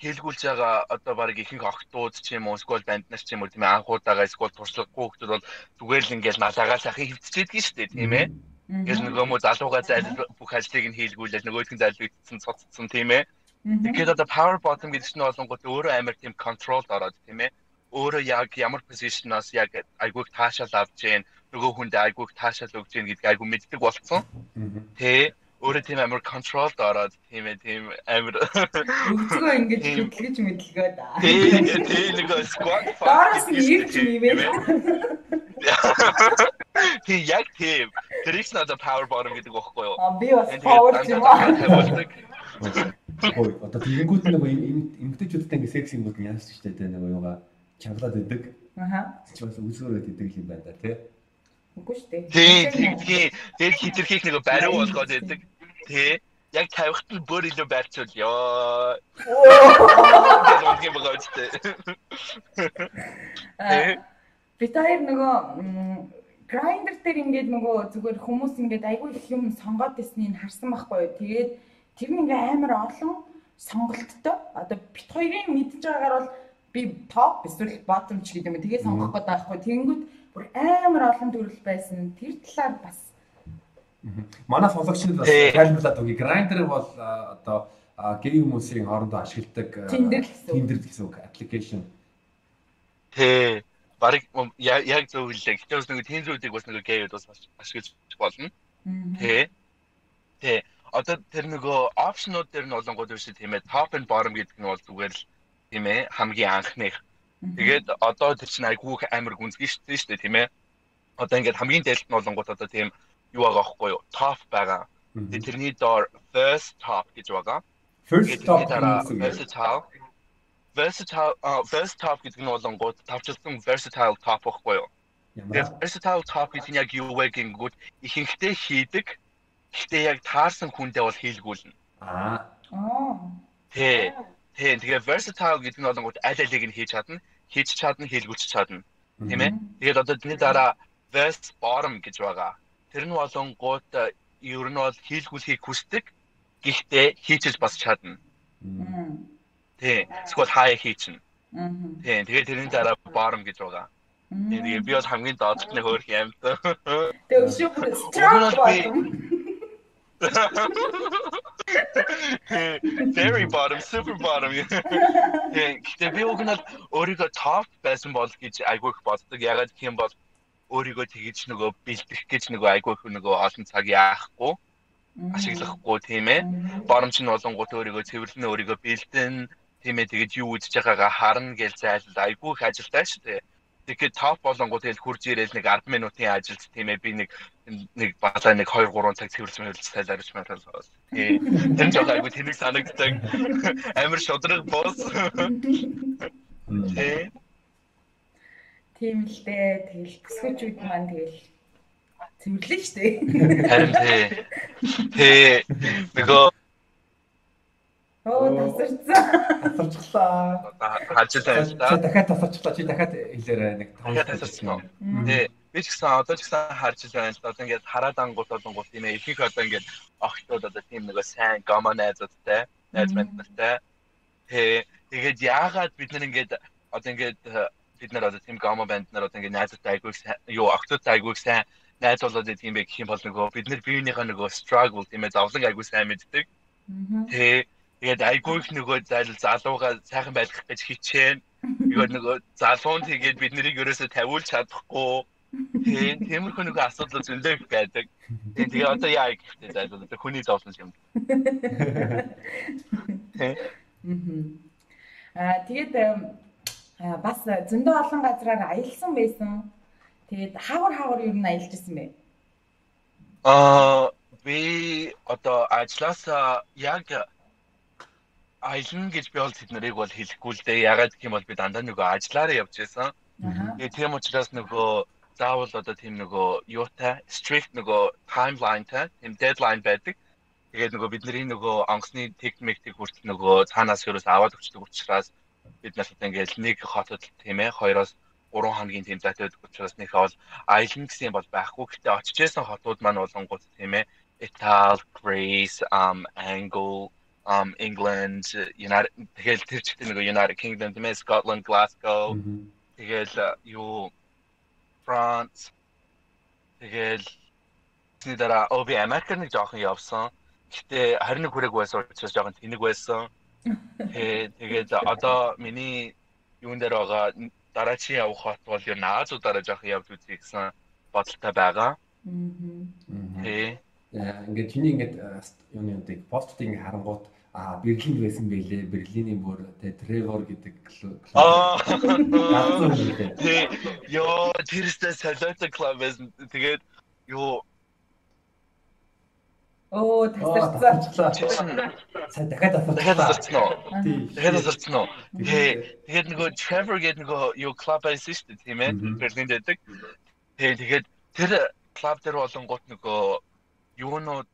хэлгүүлж байгаа одоо баг ихэнх охтууд ч юм уу эсвэл банднаас ч юм уу тийм ээ анхуудаага эсвэл туршлагагүй хүмүүс бол зүгээр л ингээд налаагаа сайхан хөвцчихэд шүү дээ тийм ээ. Ингээд нөгөө мө залууга зайл бүх ажлыг нь хийлгүүлээд нөгөөдх нь зайлгдсан цоцсон тийм ээ. Тэгэхээр одоо power bottom гэдэг чинь болонгот өөрөө амар тийм control ороод тийм ээ. Өөрөө яг ямар position-аас яг айгууг таашаал авч जैन нөгөө хүнд айгууг таашаал өгч जैन гэдгийг айгуу мэддэг болцсон. Тэ өөрөө тийм амар control дараад тийм ээ тийм амар өгцгөө ингэж хөдөлгөж мэдлгээ да. Тийм тийм нэг squat Доороос нь ирж нэмээ. Тийм яг тийм. Тэрийг надад power bottom гэдэг байхгүй юу? А би бас power юм аа. Ой, одоо тэгэнгүүт нэг эмгтээчүүдтэй ингээ секс юмуд яасан ч гэдэг нэг юугаа чангалаад идэг. Аха. Чи бас үзүүрээд идэг юм байна да тий. Үгүй шүү дээ. Тийм тийм. Тэгээд хитрхийх нэг бариу болгоод идэг. Тий. Яг тавихт нь бүр илүү байрчул ёо. Оо. Тийм байгаа үстэй. Би таар нөгөө грайндер дээр ингээд нөгөө зүгээр хүмүүс ингээд айгүй их юм сонгоод ирснийг харсан байхгүй. Тэгээд тэр нь ингээ амар олон сонголттой. Одоо бит хоёрын мэдж байгаагаар бол би топ эсвэл bottom ч гэдэг юм. Тэгээ сонгох гээд байгаа байхгүй. Тэнгүүд бүр амар олон төрөл байсан. Тэр талаар бас Манай сонсогчид бас тайлбарлаад өгье. Grindr бол одоо гей хүмүүсийн хоорондоо ашигладаг Tinder гэсэн үг application. Тэ. Бараг яг зөв хэллээ. Гэтэл бас нэг Tinder-уудыг бас нэг гейуд бас ашиглаж болно. Тэ. Тэ. Одоо тэр нөгөө опшнууд дээр нь болонгууд биш тийм ээ. Top and bottom гэдэг нь бол зүгээр л тийм ээ хамгийн анхных. Тэгээд одоо тэр чинь айгүй амар гүнзгий шүү дээ тийм ээ. Одоо ингээд хамгийн дээлт нь болонгууд одоо тийм юу байгаа байхгүй юу? Top байгаа. Тэрний доор first top гэж байгаа. First top versatile. Versatile first top гэдэг нь болонгууд тавчилсан versatile top байхгүй юу? Тэгээд versatile top гэдэг нь яг юу вэ гингүүд ихэнхдээ хийдэг. Гэхдээ яг таарсан хүндээ бол хийлгүүлнэ. Аа. Тэ. Тэ. Тэгээ versatile гэдэг нь болонгууд аль алиг нь хийж чадна, хийж чадна, хийлгүүлж чадна. Тийм ээ. Тэгээд одоо тэрний дараа vest bottom гэж байгаа. Тэр нь болонгууд ер нь бол хийлгүүлэхийг хүсдэг. Гэхдээ хийчихэж бас чадна. Тий. Эсвэл хаяа хийчихнэ. Тий. Тэгээд тэрний дараа bottom гэж байгаа. Тэгээ би бол хамгийн доотлолтны хөөх юм. Тэгээ өшөө strong Very bottom, super bottom. Гэтэ би уг нь өөрийгөө top байсан бол гэж айгүй их боддог. Ягаад гэх юм бол өөрийгөө тэгж нөгөө бэлдэх гэж нөгөө айгүй их нөгөө олон цаг яахгүй ашиглахгүй тийм ээ. Bottom ч нь болонгууд өөрийгөө цэвэрлэн өөрийгөө бэлдэн тийм ээ тэгэж юу үдчихэж байгаагаа харна гэж зайлд айгүй их ажилтай шүү дээ. Тэгэхээр топ болонгууд тэгэл хурж ирээл нэг 10 минутын ажилд тийм ээ би нэг нэг баалаа нэг 2 3 цаг цэвэрлсэн хөлж тайлаарч мартал соос. Тийм. Тэр жоо айгүй тэнэг санагддаг. Амар шодрог бос. Тийм. Тийм л дээ. Тэгэл бүсгүүчүүд маань тэгэл цэвэрлэн штэ. Харин тий. Тий. Нөгөө Оо тасарсан. Тасарчлаа. Хаачлаа Чи дахиад тасарчлаа. Чи дахиад хэлээрэй нэг 5 тасарсан. Тий. Би ч гэсэн одоо ч гэсэн харж байна л да. Одоо ингээд хараад ангууд болонгууд тийм ээ. Ихэнх одоо ингээд огтуд одоо тийм нэг сайн гомо найзуудтай, найз мандтай. Тий. Тэгээд яагаад бид нар ингээд одоо ингээд бид нар одоо тийм гомо банд нар одоо ингээд найзуудтай айгүй юу огтуд айгүй сайн найз болоод бэ гэх юм бол нөгөө бид нар биенийхээ нөгөө struggle тийм ээ зовлон айгүй сайн мэддэг. Тий Тэгээд айгүй их нөгөө зайл залууга сайхан байлгах гэж хичээн. Нөгөө нөгөө залуун тэгээд бид нарыг ерөөсө тавиулж чадахгүй. Тийм тиймэрхүү нөгөө асуудал зөндөө их байдаг. Тийм тэгээ одоо яа гэхтэй зайл одоо хүний зовлон юм. Аа тэгээд бас зөндөө олон газраар аялсан байсан. Тэгээд хаагур хаагур юу н аялж ирсэн бэ? Аа би одоо ажилласаа яг аялна гэж би бол тэднийг бол хэлэхгүй л дээ. Ягаад гэх юм бол би дандаа нөгөө ажиллаараа явж байсан. Тэгээ тийм учраас нөгөө заавал одоо тийм нөгөө юутай strict нөгөө timeline-тай тийм deadline байдаг. Тэгээд нөгөө бидний нөгөө онгоцны техникийг хүртэл нөгөө цаанаас ерөөс аваад өгчдөг учраас бид нар ингээд нэг хотод тийм ээ хоёроос 3 хоногийн тийм байдаг учраас нэг бол аялна гэсэн бол байхгүй. Гэтэ очиж исэн хотууд маань болонгууд тийм ээ Итали, Greece, um, Angle, um England United тэгэл тэр чигт нэг United Kingdom Scotland Glasgow тэгэл юу France тэгэл тэний дараа ОБ Америк нэг жоохон явсан. Гэтэ 21 хүрээг байсан учраас жоохон тэнэг байсан. Тэгээд одоо миний юун дээр байгаа дараачийн явах хот бол юу Наазуудаараа жоохон явж үзье гэсэн бодолтой байгаа. Аа. Тий. ингээд чиний ингээд юуны үдэг постыг ингээд харангуут а Берлинд байсан байлээ. Берлиний бүр тэ Тревор гэдэг Аа. Тэ ёо тэрстэй солиотой клуб байсан. Тэгээд ёо Оо тасарцсан. Сайн дахиад тасарцсан уу? Дахиад тасарцсан уу? Тэгээд нөгөө Trevor гэдэг нөгөө юу клуб байсан шүү дээ, тийм ээ? Берлинд байдаг. Тэгээд тэгээд тэр клуб дээр болонгууд нөгөө юунууд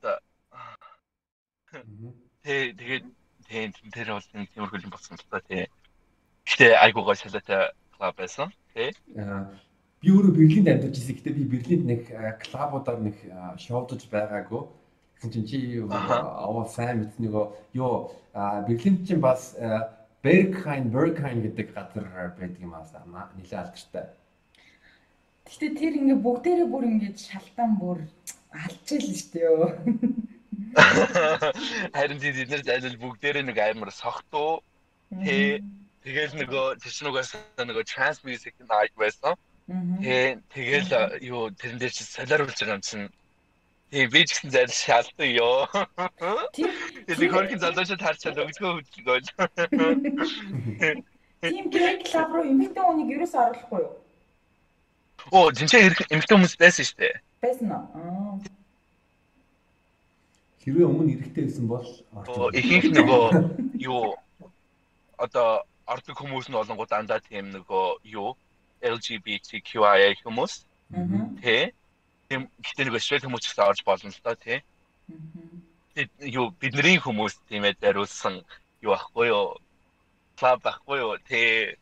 Тэ тэгээд тийм тэр бол нэг тиймэрхүү юм болсон л та тий. Гэтэ айгуу гой салаатай клуб байсан тий. Би өөрөө Берлинд амьдарч ирсэн. Гэтэ би Берлинд нэг клубудаар нэг шоудж байгаагүй чинь чи аваа сайн мэт нөгөө ёо Берлинд чинь бас Berghain Berghain гэдэг газар байдаг юм аа нэлээд алдартай. Гэтэ тэр ингээ бүгдээрээ бүр ингээ шалтан бүр алчээл л шүү дээ. Харин тийм бид нар зайлшгүй бүгдээрээ нэг амар согтуу тий тэгэл нөгөө тэснугаас нөгөө trans music найг байсан. Тий тэгэл юу тэрэн дээр чи солиоруулж байгаа юм чинь Тийм би ч гэсэн зарил шаалдаг ёо. Тийм хөрхийн залуучууд харчаад өгдгөө хөдөлгөөл. Тийм гэг клуб руу эмэгтэй хүнийг ерөөс оруулахгүй юу? Оо, тэнцээ эмэгтэй хүмүүс байсан шүү дээ. Байсан уу? Хэрвээ өмнө эрэгтэй байсан бол ихэнх нөгөө юу одоо ордог хүмүүс нь болонгууд дандаа тийм нөгөө юу LGBTQIA хүмүүс. Тэ тийм гэтээ нэг швед хүмүүс ч гэсэн орж болно л доо тий. Юу бидний хүмүүс тийм ээ дариулсан юу ахгүй юу? Клуб ахгүй юу? Тэ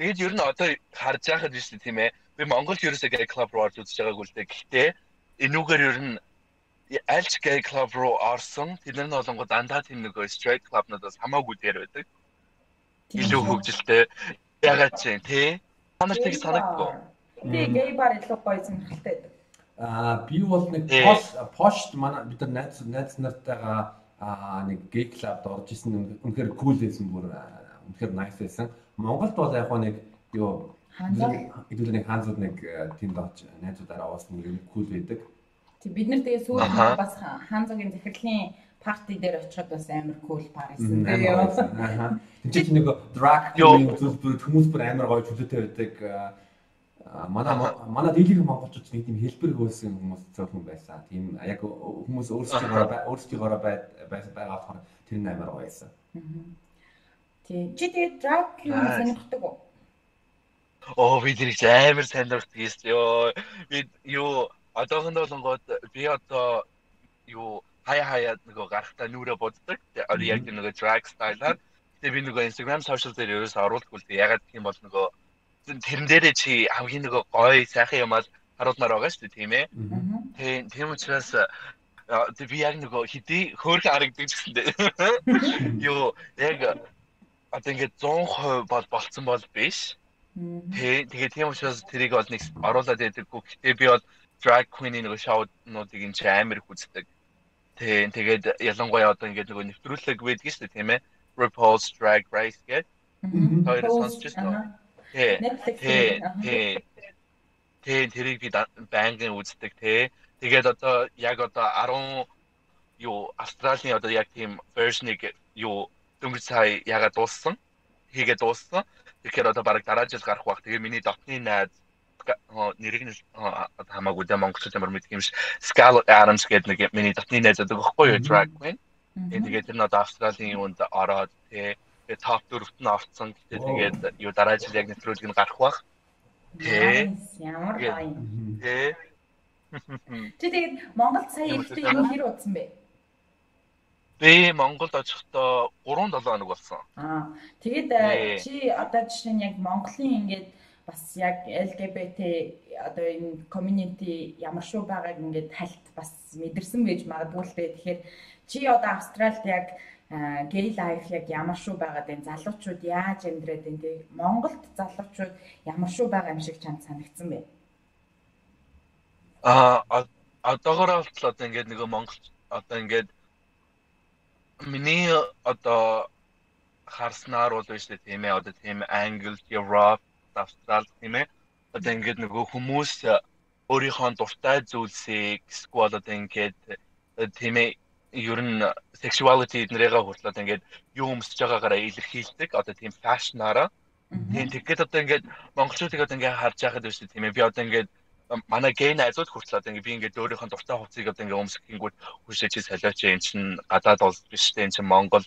тэгээд ер нь одоо харж байхад биш тийм ээ. Би Монголд ерөөсөө гэй клуб руу орж үзэж байгаагүй л дээ. Гэхдээ энүүгээр ер нь альч гэй клуб руу орсон тэдний болонгоо дандаа тийм нэг straight club-нуудаас хамаагүй дээр байдаг. Илүү хөвгөлтэй. Ягаад ч юм тий. Та нарт тийг санагдгүй. Тий, гэй бар илүү гоё сонирхолтой байдаг. Аа би бол нэг пост пост манай бид нар найз найз нартайгаа аа нэг гей клубд орж исэн үнэхээр кул байсан бүр үнэхээр nice байсан. Монголд бол яг нэг юу хэдүүлээ нэг хаанзууд нэг тэнд орж найзуудаараа уусан нэг кул байдаг. Тэг бид нар тэгээ сүүлд бас хаанзуугийн захирлын парти дээр очиход бас амар кул парисэн. Тэгээ аа. Тэнд чинь нэг drag queen хүмүүс бүр амар гоё чөлөөтэй байдаг манай манай дийлэнх монголчууд нэг тийм хэлбэр хөөсөн хүмүүс зөвхөн байсан. Тийм яг хүмүүс өөрсдийнхөө өөрсдийнхөө байсан байгаа болохоор тэр нь амар гоё байсан. Тийм. Чи тэгээ drag юу сонирхдаг уу? Оо би тэрийг амар сонирхдаг ёо. Би юу одоохондоо болонгод би одоо юу хаяа хаяа нөгөө гарахтаа нүрэ боддог. Одоо яг нөгөө drag style-аар. Тэгээ би нөгөө Instagram social дээр ерөөс оруулдаггүй л ягаад гэх юм бол нөгөө тэрэн дээрээ чи хамгийн нөгөө гоё сайхан юмар харуулмаар байгаа шүү дээ тийм ээ. Тийм тийм учраас тэг би яг нөгөө хэдий хөөрхөн харагддаг гэсэн дээ. Юу яг одоо ингээд 100% бол болцсон бол биш. Тэг тэгээ тийм учраас тэрийг бол нэг оруулаад байдаггүй. Гэтэ би бол drag queen-ийн нөгөө шоунуудыг энэ амар их үздэг. Тэг тэгээд ялангуяа одоо ингээд нөгөө нэвтрүүлэг байдаг шүү дээ тийм ээ. RuPaul's Drag Race гэдэг. Тэр сонсч байна. Netflix тий. Тий, тэрийг би байнгын үздэг тий. Тэгээд одоо яг одоо 10 юу Австралийн одоо яг тийм version-ыг юу дөнгөж сая ягаад дууссан? хийгээд дууссан. Тэгэхээр одоо баг дараа жил гарах бах. Тэгээ миний дотны найз нэрийг нь хамаагүй дэ монголчууд ямар мэдх юм ш. Scarlett Adams гэдэг нэг миний дотны найз байдаг байхгүй юу drag queen. Тэгээд тэр нь одоо Австралийн юунд ороод тий Тэгээ топ 4-т нь орцсон. Гэтэ тэгээд юу дараа жил яг нэвтрүүлэг нь гарах бах. Тэ. Ямар гоё. Тэ. Чи тэгээд Монголд сая ирэхдээ юу хэр удсан бэ? Би Монголд очихдоо 3 7 хоног болсон. Аа. Тэгээд чи одоо жишээ нь яг Монголын ингээд бас яг LGBT одоо энэ community ямар шүү байгааг ингээд тальт бас мэдэрсэн байж магадгүй л дээ. Тэгэхээр чи одоо Австралид яг гей лайф яг ямар шүү байгаад энэ залуучууд яаж амьдраад энэ тий Монголд залуучууд ямар шүү байгаа юм шиг чамд санагдсан бэ? Аа одоогоор бол одоо ингээд нөгөө Монгол одоо ингээд миний одоо харснаар бол биш тийм ээ одоо тийм Англи, Европ, Австрал тийм ээ одоо ингээд нөгөө хүмүүс өөрийнхөө дуртай зүйлсийг эсвэл одоо ингээд тийм ээ ер нь sexuality эднэрээ хүртлээд ингээд юу өмсөж байгаагаараа илэрхийлдэг. Одоо тийм фэшнаараа. Тийм тэгэхэд одоо ингээд монголчуудыг одоо ингээд харж байхад биш тийм ээ би одоо ингээд манай гей найзууд хүртэл одоо ингээд би ингээд өөрийнхөө дуртай хувцсыг одоо ингээд өмсөхийн хүсэж солиоч юм чин гадаад улс биш тийм чин Монгол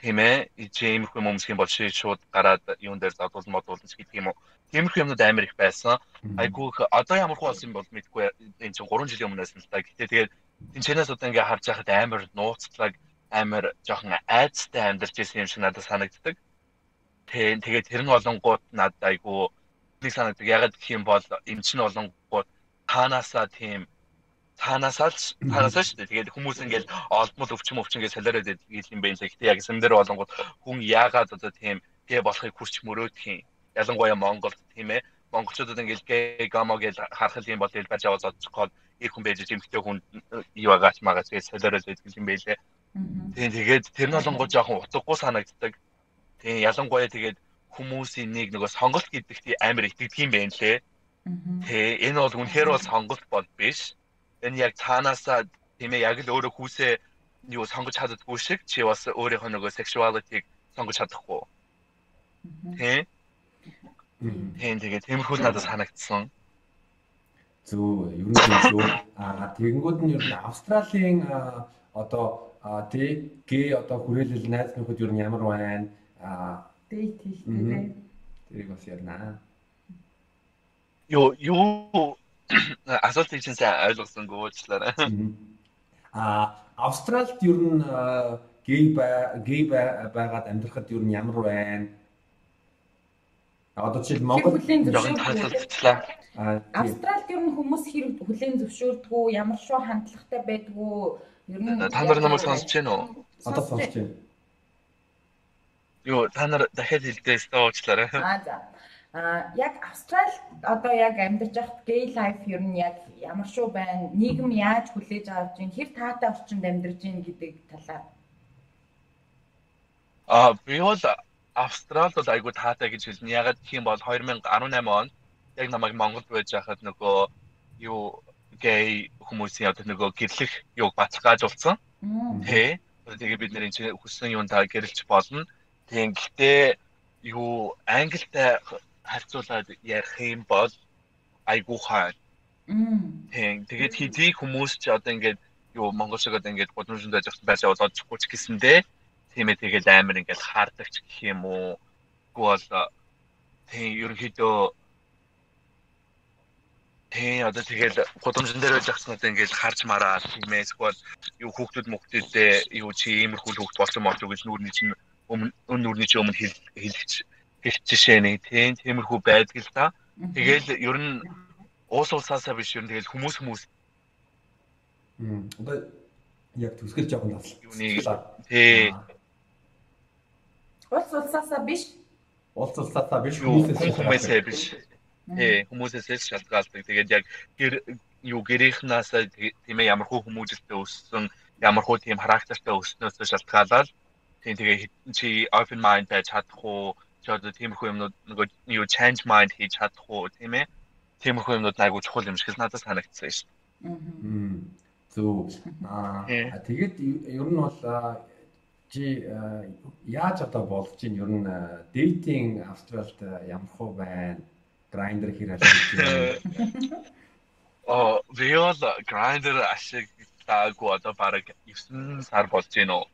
тийм ээ иймэрхүү юм өмсөх юм бол шууд гараад юун дээр задуул модуулна гэдэг юм уу тиймэрхүү юмнууд амар их байсан. Айгуу одоо ямар хуу болсон бол мэдгүй. Энэ чинь 3 жилийн өмнөөс л та. Гэтээ тэгээд тэнцэнээс одоо ингээ харж байхад амар нууцлаг амар жоохон айцтай амьдарч ирсэн юм шиг надад санагддаг. Тэгээд тэгээд тэр нь олонгууд надад айгуу нэг санагддаг. Ягаад гэх юм бол эмч нь олонгууд таанасаа тийм цаанаасаа л цаанаасаа шүү дээ. Тэгээд хүмүүс ингээд олдмол өвчм өвчм гэж солиороод ийл юм байна. Гэхдээ яг юм дээр болонгууд хүн яагаад одоо тийм гээ болохыг хүрч мөрөөдөх юм. Ялангуяа Монголд тийм ээ. Монголчуудад ингээд гээ гамо гэж харах юм бол ил барж аваад зодчиход их хүн байж эмхтэй хүн юу байгаач магаач гэж солиороод ийл юм байлээ. Тийм тэгээд тэр нь болонгууд жоохон утгагүй санагддаг. Тийм ялангуяа тэгээд хүмүүсийн нэг нөгөө сонголт гэдэгт амар итгэдэг юм байна лээ. Тэ энэ бол үнэхээр бол сонголт бол биш энэ яг цаанаасаа тийм ээ яг л өөрөө хүүсээ юу сонгож чаддаггүй шиг чи бас өөрийнхөө нөгөө sexuality-г сонгож чадахгүй. Тийм. Тийм тэгээд тиймэрхүү надад санагдсан. Зөв ер нь зөв. Аа тэгэнгүүт нь ер нь Австралийн одоо тий гээ одоо хүрээлэл найз нөхөд ер нь ямар байна? Аа дейт хийх тийм. Тэрийг бас ярина. Юу юу асуултыг чинь сайн ойлгосонгүй уучлаарай. А Австралид ер нь гей гей байгаад амьдрахад ер нь ямар байна? Одоо жишээл Монгол зөвшөөрөлтлээ. Австралид ер нь хүмүүс хэрэг хүлээн зөвшөөрдгүү, ямар шоу хандлагатай байдгүү ер нь та нар намайг сонсож байна уу? Одоо сонсож байна. Юу, та нар дахиад хэлдээ уучлаарай. Аа за. А яг Австрал одоо яг амьдарч байхад гей лайф ер нь яг ямар шүү байна? Нийгэм яаж хүлээж авч байна? Хэр таатай орчинд амьдарч байна гэдэг талаар. А би бол Австрал бол айгүй таатай гэж хэлнэ. Ягаад гэх юм бол 2018 онд яг намайг Монголд байж байхад нөгөө юу гей хүмүүсийн одоо нөгөө гэрлэх юг баталгаажуулсан. Тэ. Тэгээ бид нэр энэ хүссэн юм та гэрэлж болно. Тийм гэхдээ юу англитай харьцуулаад ярих юм бол айгуу хаа. Тийм. Тэгээд хэдий хүмүүс ч одоо ингээд юу монгол шиг одоо ингээд гудамжинд байж байсаа бол очихгүй ч гэсэндээ тийм ээ тэгэл амар ингээд хаардаг ч гэх юм уу. Тэгвэл тийм ерөнхийдөө тийм одоо тэгэл гудамжин дээр байж ахсан одоо ингээд харж мараа тийм ээ эсвэл юу хүүхдүүд мөхтөдөө юу чи иймэрхүү хүүхд болсон мөн гэж нүрний чинь өмнө нүрний чинь өмнө хэлж гэх жишээ нэг тийм тиймэрхүү байдаг л да. Тэгэл ер нь уус уусаасаа биш ер нь тэгэл хүмүүс хүмүүс Одоо яг төсгөл жоохон таслаа. Тий. Улс улсаасаа биш. Улс улсаасаа биш хүмүүсээс хүмүүсээ биш. Тий, хүмүүсээс шалтгаалдаг. Тэгээд яг гэр юу гэрийнхнаас тийм ээ ямар хөө хүмүүжлтэй өссөн, ямар хөө тийм характертай өснөөс шалтгаалаад тийм тэгээ чи open mind байж чадахгүй ч одоо тиймэрхүү юмнууд нөгөө юу change mind хийж чадах уу тийм ээ тиймэрхүү юмнууд айгуу чухал юм шиг надад санагдсан шүү дээ. Зөв. Аа тэгээд ер нь бол чи яаж одоо болж чинь ер нь dating Австралид ямар хөө байна? Хэр ашиглаж байна? Оо, би бол Grindr ашиглаагүй одоо бараг 9 сар болж байна уу?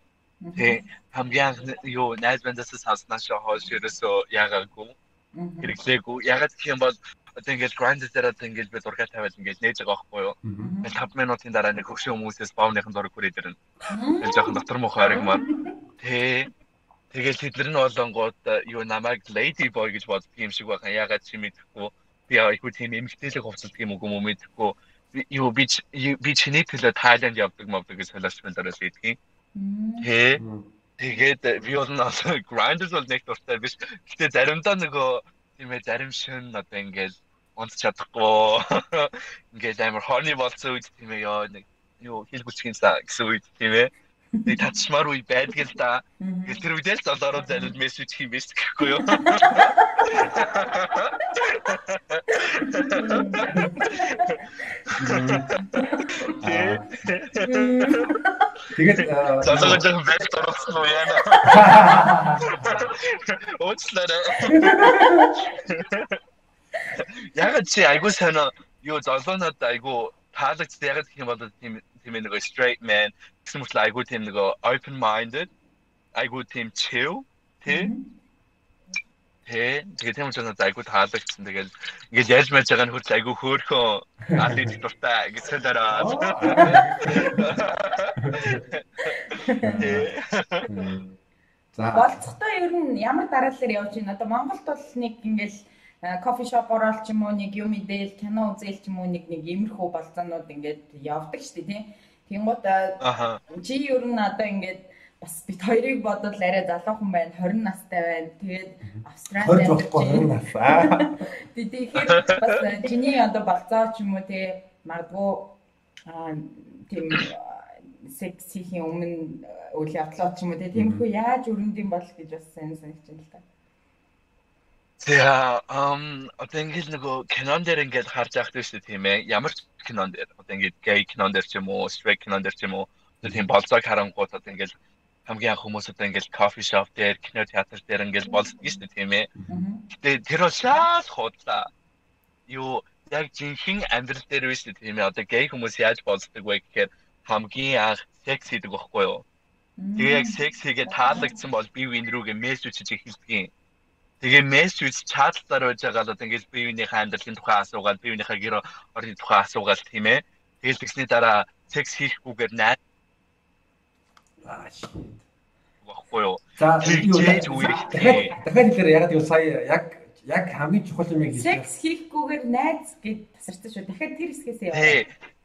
Тэг хамгийн юу найз бандаас сонснаас хойш ерөөсөө яагаагүй хэрэглээгүй. Ягаад гэх юм бол одоо ингээд grind дээр одоо ингээд би зураг тавиад ингээд нээж байгаа байхгүй юу. Ингээд 5 минутын дараа нэг хөвшин хүмүүсээс бовныхын зураг хүрээд ирнэ. Тэгээд жоохон дотор мөх харагмаар. Тэ Тэгээд тэдэр нь болонгууд юу намайг lady boy гэж боддог юм шиг байна. Ягаад чи мэдэхгүй. Би айгүй тийм эмгтээлэг хувцалдаг юм уу мэдэхгүй. Юу би би чиний төлөө Тайланд явдаг мовдаг гэж солиоч мэлэрэл хийдэг юм Тэ. Тэгээд би бол нэг grinders бол нэг дуртай биш. Гэтэ заримдаа нөгөө тийм ээ зарим шин одоо ингээд унт чадахгүй. Ингээд амар horny болсон үед тийм ээ ёо нэг юу хил бүчгийн гэсэн үед тийм ээ. Тэг татчмаар үе байдаг л да. Гэл тэр үедээ л золоороо залууд мессеж биш гэхгүй юу? Тэгээд золоороо жоохон бэлт орсон уу яана. Уучлаарай. Яг чи айгуу сайн юу золоонод айгуу таалагдсан яг гэх юм бол тийм тийм нэг straight man. Гэсэн мэт айгуу тийм нэг open minded айгуу тийм chill. Тий Тэ? Тэгээ тийм учраас айгуу таалагдсан. Тэгээд ингээд ярьж мэж байгаа нь хурц айгуу хөөхөн атлет дуртай гэсэн дараа. За. Болцохдоо ер нь ямар дараалал явж байна? Одоо Монголд бол нэг ингээл кофе шоп ороод ч юм уу нэг юм идээл кино үзээл ч юм уу нэг нэг иймэрхүү болцоонууд ингээд явдаг шүү дээ тий. Тэнгууд чи ер нь одоо ингээд бас бит хоёрыг бодвол арай залуухан байна 20 настай байна. Тэгээд австралид болохгүй 20 нас аа. Тэгэхээр бас чиний одоо болцоо ч юм уу те магадгүй тийм сексихийн өмнө үйл явдлууд ч юм уу те тиймэрхүү яаж өрөндийн бол гэж бас сайн санагч юм л та За ам одоо ингээд нөгөө кинон дээр ингээд харж явах гэсэн тийм ээ ямар ч кинон дээр одоо ингээд гей кинон дээр ч юм уу straight кинон дээр ч юм уу тийм болцоог харангуут одоо ингээд хамгийн анх хүмүүс одоо ингээл кофе шоп дээр, кино театр дээр ингээл болсдог шүү тийм ээ. Гэтэ тэр бол шал худлаа. Юу яг жинхэнэ амьдрал дээр биш тийм ээ. Одоо гей хүмүүс яаж болсдог вэ гэхээр хамгийн анх секс хийдэг байхгүй юу? Тэгээ яг секс хийгээ таалагдсан бол бие биен рүүгээ мессеж хийж эхэлдэг юм. Тэгээ мессеж чатлаар байж байгаа л одоо ингээл бие биенийхээ амьдралын тухай асуугаад, бие биенийхээ гэр орны тухай асуугаад тийм ээ. Тэгэл тэгсний дараа секс хийхгүйгээр shit. Баггүй юу. За үерхтэй. Дахиад хэлээр ягаад юу сая яг яг хамгийн чухал юм яг хэлсэн. Секс хийхгүйгээр найз гэд тасарсан шүү. Дахиад тэр хэсгээс яа. Тий.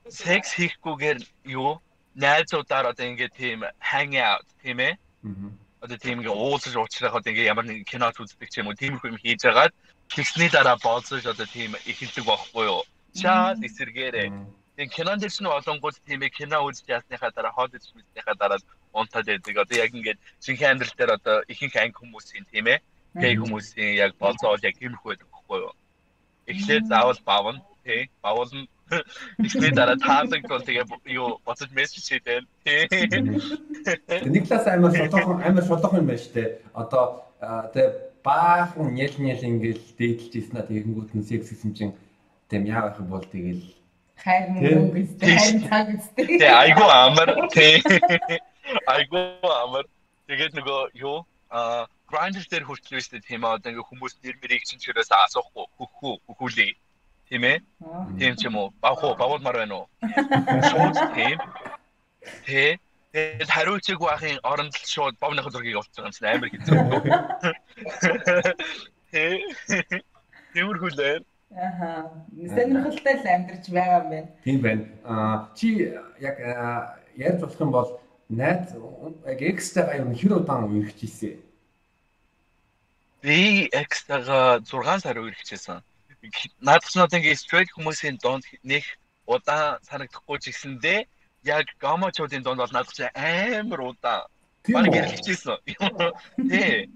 Секс хийхгүйгээр юу? Найзуудаар одоо ингээд тийм hang out тийм ээ. Аа. Одоо тийм ингээд уулзаж уулзрах одоо ингээд ямар нэг кино үздэг ч юм уу тиймэрхүү юм хийж агаад тэгсний дараа болцож одоо тийм эхэлдэг байхгүй юу? Шаад эсэргээрээ. Тэгээ кинонд ч нэг олонгууд тийм ээ кино үзэж ясныхаа дараа хоол идэж мэдснийхаа дараа унтаад байдаг. Одоо яг ингээд шинхэн амьдрал дээр одоо ихэнх анги хүмүүсийн тийм ээ гей хүмүүсийн яг болцоо бол яг тиймэрхүү байдаг байхгүй юу? Эхлээд заавал бавна тий бавуулна Ихний дараа таалагдвал тэгээ юу боцож мессеж хийдэг тий. Нэг талаас амар шулуухан амар шулуухан юм байна шүү дээ. Одоо тэгээ баахан нял нял ингээл дээдлж ийснэ тэгэнгүүт нь секс гэсэн чинь тийм яа байх бол тэгэл хайр мөнгө үстэй хайр цаг үстэй. Тэ айгу амар тий. Айгу амар. Тэгээд нөгөө юу а грайндер дээр хүртэл биш тийм аа ингээ хүмүүс нэр мэрийг чинь чирээс асуухгүй хөхүү хөхүүлээ. Тийм ээ? Тийм ч юм уу? Бавхуу бавуулмаар байна уу? Шууд тийм. Тэ Тэгээд хариуцыг байхын оронд л шууд бовныхын зургийг олцсон юм чинь амар хэцүү. Тэ. Тэрхүүлээ. Аха. Сонирхолтой л амьдарч байгаа юм байна. Тийм байна. Аа чи яг ярьж болох юм бол найз яг экстрагаа юу хэр удаан үерхэж ийсэн? Би экстрагаа 6 сар үерхчихсэн. Наадах нь ингээ straight хүмүүсийн донд нэг удаан санагдахгүй ч гэсэндээ яг гамачуудын донд бол наадах чинь амар удаан. Бараг гэрэлчихсэн. Тий.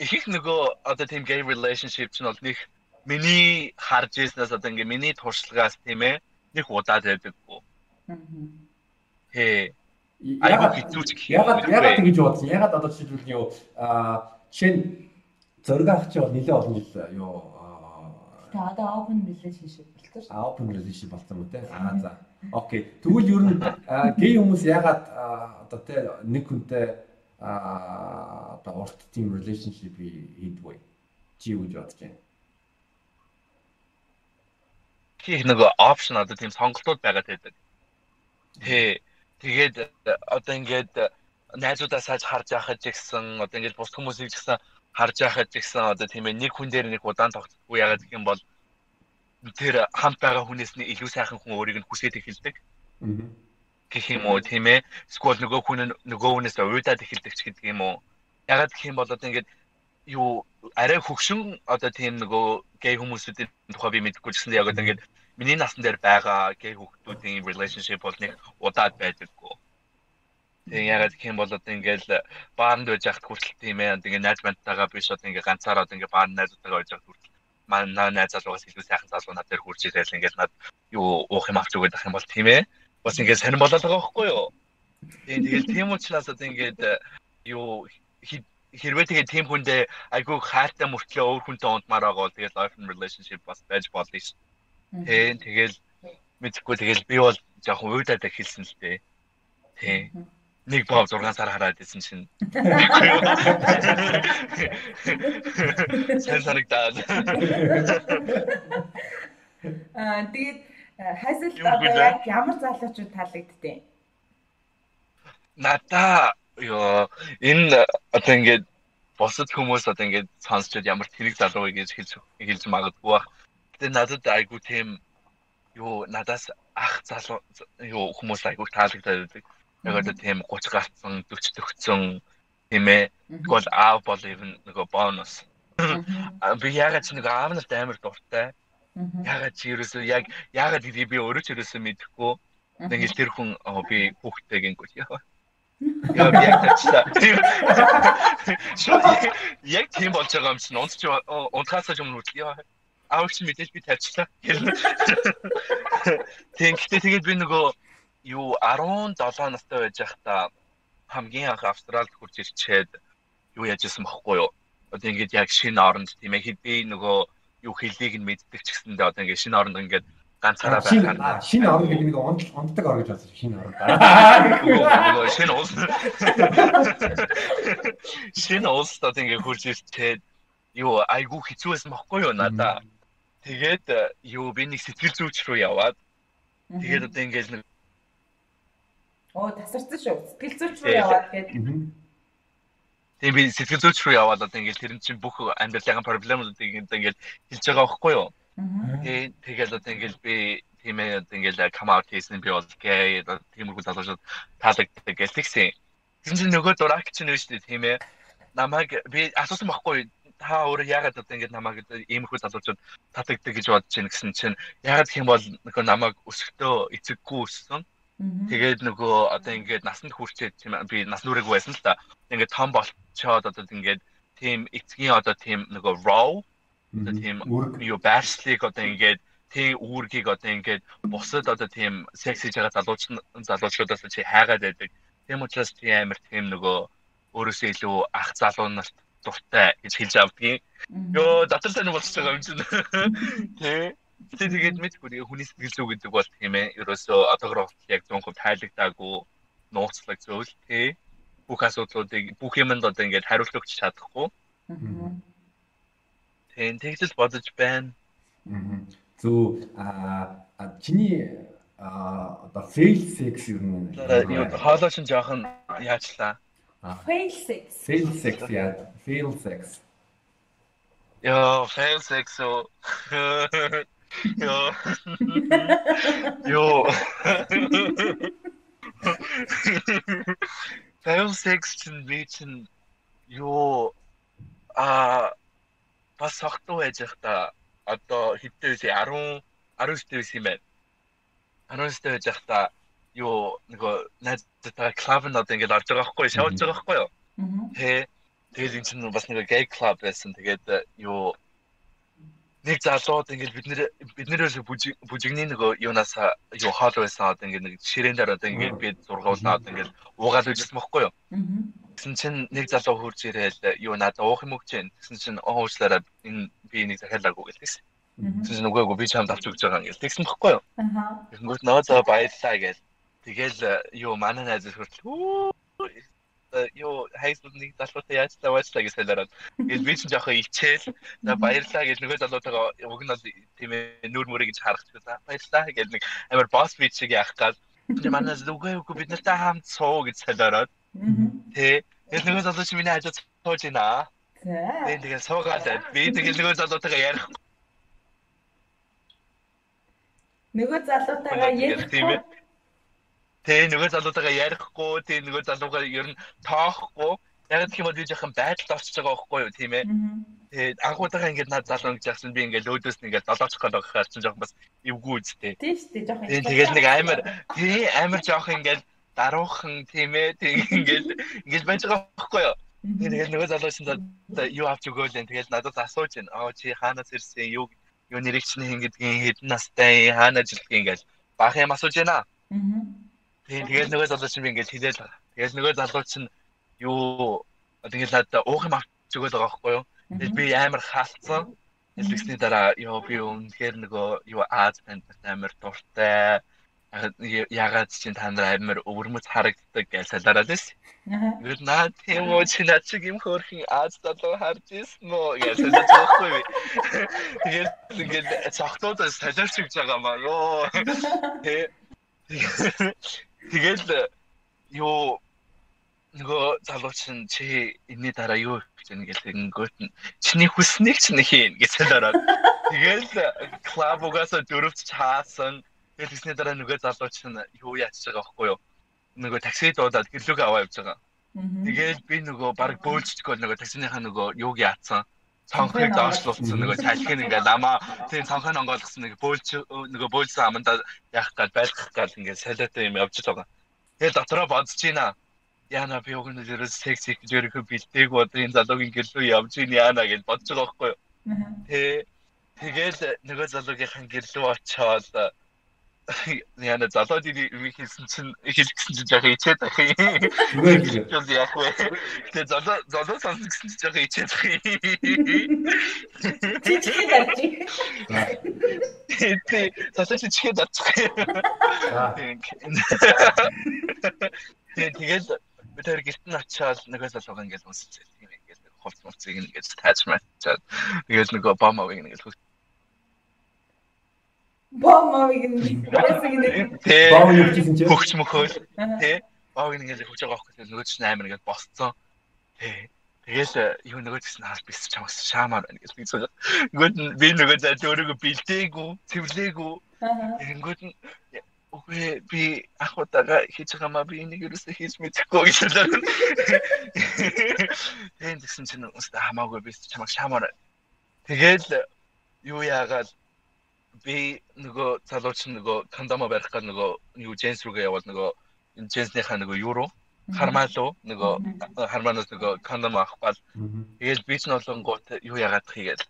Их нөгөө одоо тийм gay relationship чинь бол нэг миний харж ирснээс одоо ингээ миний туршлагаас тийм ээ нэг удаад байдаггүй. Аа. Хээ Ягаад ягаад ягаад ингэж бодсон? Ягаад одоо жишээлбэл юу аа жишээ нь зөрг авах чи бол нэлээд олон жил юу Тэгээ одоо open relationship болчихсон шүү. Open relationship болсон юм те. Аа за. Окей. Тэгвэл ер нь гей хүмүүс ягаад одоо те нэг хүнтэй аа одоо урт тийм relationship хийдэг вэ? Чи юу гэж бодож байна? Хийг нэг опшн одоо тийм сонголтууд байгаад байдаг. Тэ Тэгээд одоо ингээд найзуудаа сайж харж яхаж гэсэн одоо ингээд бус хүмүүсийг ч гэсэн харж яхаж гэсэн одоо тийм ээ нэг хүн дээр нэг удаан тогтдоггүй ягаад гэх юм бол тэр хамт байгаа хүнээс нь илүү сайхан хүн өөрийг нь хүсээд эхэлдэг. Аа. гэх юм уу тийм ээ. Эсвэл нөгөө хүн нөгөө хүнээс уйдаад эхэлдэг ч гэдэг юм уу. Ягаад гэх юм бол одоо ингээд юу арай хөгшин одоо тийм нөгөө гей хүмүүсүүдийн тухай би мэдэхгүй гэсэн яг одоо ингээд миний насн дээр байгаа гей хүүхдүүдийн relationship бол нэг удаад байдаггүй. Ягаад гэх юм бол одоо ингээл баанд байж хат хүртэл тийм ээ. Тэгээ найз бантайгаа биш одоо ингээ ганцаараа одоо ингээ баанд найзуудтайгаа байж хат хүртэл манай найз залуугаас илүү сайхан залуу над дээр хурж ирээл ингээл над юу уух юм авч өгöd ах юм бол тийм ээ. Бас ингээ сонир болоод байгаа байхгүй юу? Тийм тэгэл тийм учраас одоо ингээд юу хэрвээ тэгээ тийм хүндээ айгүй хайртай мөртлөө өөр хүнтэй ундмаар байгаа бол тэгэл open relationship бас байж болно ш. Тийм тэгэл мэдхгүй тэгэл би бол жоохон уйдаад хэлсэн л дээ. Тийм нэг боо 6 сар хараад исэн чинь. Сайн санагдаад. Аа тэгээд хайсал одоо яг ямар залуучууд таалагдтыг? Надаа ёо энэ одоо ингээд босод хүмүүс одоо ингээд сонсчод ямар тэрэг залуу гэж хэлж хэлж магадгүй бах. Тэгээ надад айгу тийм юу надаас ах залуу юу хүмүүс айгу таалагдаад байдаг яг одоо тийм 30 гарцсан 40 төгцсөн тийм ээ. Тэгвэл аав бол нь нөгөө бонус. Би ягаад ч нэг аав нарт амар дуртай. Ягаад чи ерөөсөө яг ягаад гэдгийг би өөрөө ч ерөөсөө мэдэхгүй. Нэг тэр хүн би хүүхдтэй гингүүл яа би яг тачлаа. Яг тийм болж байгаа юм чинь. Унт чи унтахаас өмнө яа аавч мэдээж би тавьчлаа. Гэхдээ тэгээд би нөгөө юу 17 настай байж байхдаа хамгийн анх Австралид хурж ирчээд юу яаж исэн бохгүй юу. Одоо ингээд яг шинэ оронд тийм ээ би нөгөө юу хэллийг нь мэддэг ч гэсэндээ одоо ингээд шинэ оронд ингээд ганцаараа байх. Шинэ орон гэдэг нэг онддаг ор гэж байна шинэ орон. Нөгөө шинэ улс. Шинэ улс одоо ингээд хурж ирчээд юу айгүй хэцүү байсан бохгүй юу надаа. Тэгээд юу би нэг сэтгэл зүйч рүү яваад тэгээд одоо ингээд нэг Оо тасарсан шүү. Сэтгэл зүйч рүү яваад гээд. Тийм би сэтгэл зүйч рүү яваад одоо ингээд тэр чинь бүх амьдралын проблемуудыг ингээд хэлж байгаа байхгүй юу? Тэгээ тэгэл одоо ингээд би тийм ээ одоо ингээд come out хийсэн би бол гэй тиймэрхүү залуучууд таалагддаг гэлтгсэн. Тэр чинь нөгөө дурак чинь шүү дээ тийм ээ. Намайг би асуусан байхгүй та өөрөө яагаад одоо ингэж намайг иймэрхүү залуучууд татагддаг гэж бодож байна гэсэн чинь яагаад гэх юм бол нөхөө намайг өсөлтөө эцэггүй өссөн. Тэгээд нөгөө одоо ингээд насанд хүрчээд тийм би нас нүрээгүй байсан л та. Ингээд том болчоод одоо ингээд тийм эцгийн одоо тийм нөгөө raw одоо тийм юу байршлыг одоо ингээд тийм үүргийг одоо ингээд бусад одоо тийм секс хийж байгаа залууч залуучуудаас чи хайгаад байдаг. Тийм учраас тийм амар тийм нөгөө өөрөөсөө илүү ах залуу нарт дуртай гэж хэлж авдгийн. Йоо, дотор тань байгаа юм чинь. Тэ. Тэгээд мэдгүй хүний сэтгэл зүй гэдэг бол тийм ээ. Ерөөсөө одоогор яг 100% тайлагдаагүй нууцлаг зүйл тий. Бүх асуудлуудыг бүх юмд одоо ингээд хариулт өгч чадахгүй. Тийм тэгтэл бодож байна. Зөв а чиний а одоо fail sex юм бэ? Юу хоолой шин жоохон яачлаа. Fail sex. Fail sex яа. Fail sex. Яа, fail sex so Jo. Jo. Fail section би чинь юу а бас согтуу байж байхдаа одоо хэдтэй вэ 10 19 байсан юм байна. 19 байж байхдаа юу нөгөө найзтайгаа клуб нь одоо ингээд орж байгаа байхгүй шавж байгаа байхгүй юу. Тэ тэгээд энэ чинь бас нэг гей клуб байсан. Тэгээд юу нэг залууд ингээд бид нэр бид нэрээс бүжигний нөгөө юунаас юу хоол байсан одоо ингээд нэг ширээн дээр одоо ингээд би зургуулнаад ингээд уугаал үжсэн байхгүй юу. Тэгсэн чинь нэг залуу хурж ирээл юу надад уух юм өгч जैन. Тэгсэн чинь уучлаарай энэ би нэг захиалаагүй гэлээс. Тэгсэн чинь үгүй би чамд авч өгч байгаа ингээд тэгсэн байхгүй юу. Тэнгүүт нөө зөө баярлаа гээл. Тэгэл юу манай найз хүртэл юу хайснууд нэг залуутай яаж таваачлаа гэж хэлээрээ. Тэгэл би ч жоохон ичээл за баярлаа гэж нөгөө залуутайгаа уг нь тийм ээ нүр мөрөө гэж харах гэж за баярлаа гэж нэг амар босс бит шиг яах гал. Манай зүгээ үгүй бид нартай хамт суу гэж хэлээрээ. Тэ тэгэл нөгөө залуу чи миний хажууд сууж байна. За. Тэгээд суугаад би тэгэл нөгөө залуутайгаа ярих. Нөгөө залуутайгаа ярих. Тэ нөгөө залуутайгаа ярихгүй, тэ нөгөө залуугаа ер нь тоохгүй. Яг гэх юм бол би жоохон байдалд орчиж байгаа байхгүй юу, тийм ээ. Тэгээд анхудаага ингээд над залуу гэж яасан би ингээд өөдөөс нь ингээд долооч гол байхаар чинь жоохон бас эвгүй үстэй. Тийм шүү дээ, жоохон. Тэгээд нэг амар тий амар жоохон ингээд даруухан тийм ээ тийм ингээд ингээд байж байгаа байхгүй юу. Тэгээд нөгөө залуу чинь юу авч өгөөл энэ тэгээд надад асууж байна. Аа чи хаанаас ирсэн юу юу нэрийг чинь ингэдгийн хэдэн настай хаана ажилтдаг ингээд баах юм асууж байна. Тэгээд тэгээд нөгөө залуу чинь би ингээд хэлээл байгаа. Тэгээд нөгөө залуу чинь юу тэгээд надад уух юм авч өгөөл байгаа байхгүй юу. Тэгээд би амар хаалцсан. Хэлбэгсний дараа ёо би үнэхээр нөгөө юу Аз таньд амар дуртай ягаад чинь та нар амар өвөрмөц харагддаг гэж салаараад байсан. Гэр наа тийм үү чи над шиг юм хөөрхөн Аз залуу харж ирсэн үү гэж салаад байхгүй би. Тэгээд ингээд цогтуудаас салаарч байгаа маа ёо. Тэгээд юу нөгөө залууч нь чи энэний дараа юу гэж ингэж ингэнгөт нь чиний хүснэг чинь хийн гэж санаараад тэгэл клуб угаасаа дөрөвч чаасан. Тэгэл тэсний дараа нөгөө залууч нь юу яаж байгаа байхгүй юу? Нөгөө такси дуудаад гэрлүүгээ аваа явж байгаа. Тэгэл би нөгөө баг бөөлжчихгөө нөгөө таксиныхаа нөгөө юуг яатсан цонхыг доошлуулсан нөгөө цалхыг ингээд намаа тийм цонхыг онгойлгосон нэг бөөлж нөгөө бөөлсөн аманда яах гал байлгах гал ингээд салаатай юм явж байгаа. Тэгээ дотроо бодож байна яана би уг нь ерөөс секс их жөрөхө бэлдээг одоо энэ залуугийн гэрлөө явж ийн яана гэж бодож байгаа байхгүй юу. Тэ тэгэл нөгөө залуугийнхан гэрлөө очоод яна залууд ийм хэлсэн чинь хэлсэн чинь яг ичээд ах юм. Зүгээр яг вэ. Тэгээ залуу залуу сонсон гэсэн чинь яг ичээд ах юм. Чичгээ дарчих. Тэ залуу чичгээ дарчих. Тэгээд би тэр гэрт нь очиад нөгөө залууга ингээд үнсэлцээ тийм ингээд хувц муцыг ингээд таажмаачаад тэгээд нөгөө бомовыг ингээд хөх бомовыг ингээд бомов явчихсан чи? Хөгч мөхөөл тий бомовыг ингээд хөгж байгаа байхгүй нөгөө чинь амар ингээд босцсон. Тий Тэгэл юу нөгөө гэсэн хаалт бис чамаас шаамаар байна гэж би зөв. Нөгөө би нөгөө за өөрийгөө бэлдээгүй, цэвлээгүй. Тэгэнгүүт нь Үгүй би ах удаага хийж байгаамаа би энийг юусаа хийж мэдэхгүй гэж. Тэгээд тэгсэн чинь өстө хамаагүй би чамайг шаамаар. Тэгээд юу яагаад би нөгөө залууч нөгөө кондомо барих гал нөгөө юу дженс рүүгээ явал нөгөө дженснийхаа нөгөө юу руу хармаа руу нөгөө хармаанаас нөгөө кондом авахгүй. Тэгээд би ч noloнгууд юу яагаад хийгээл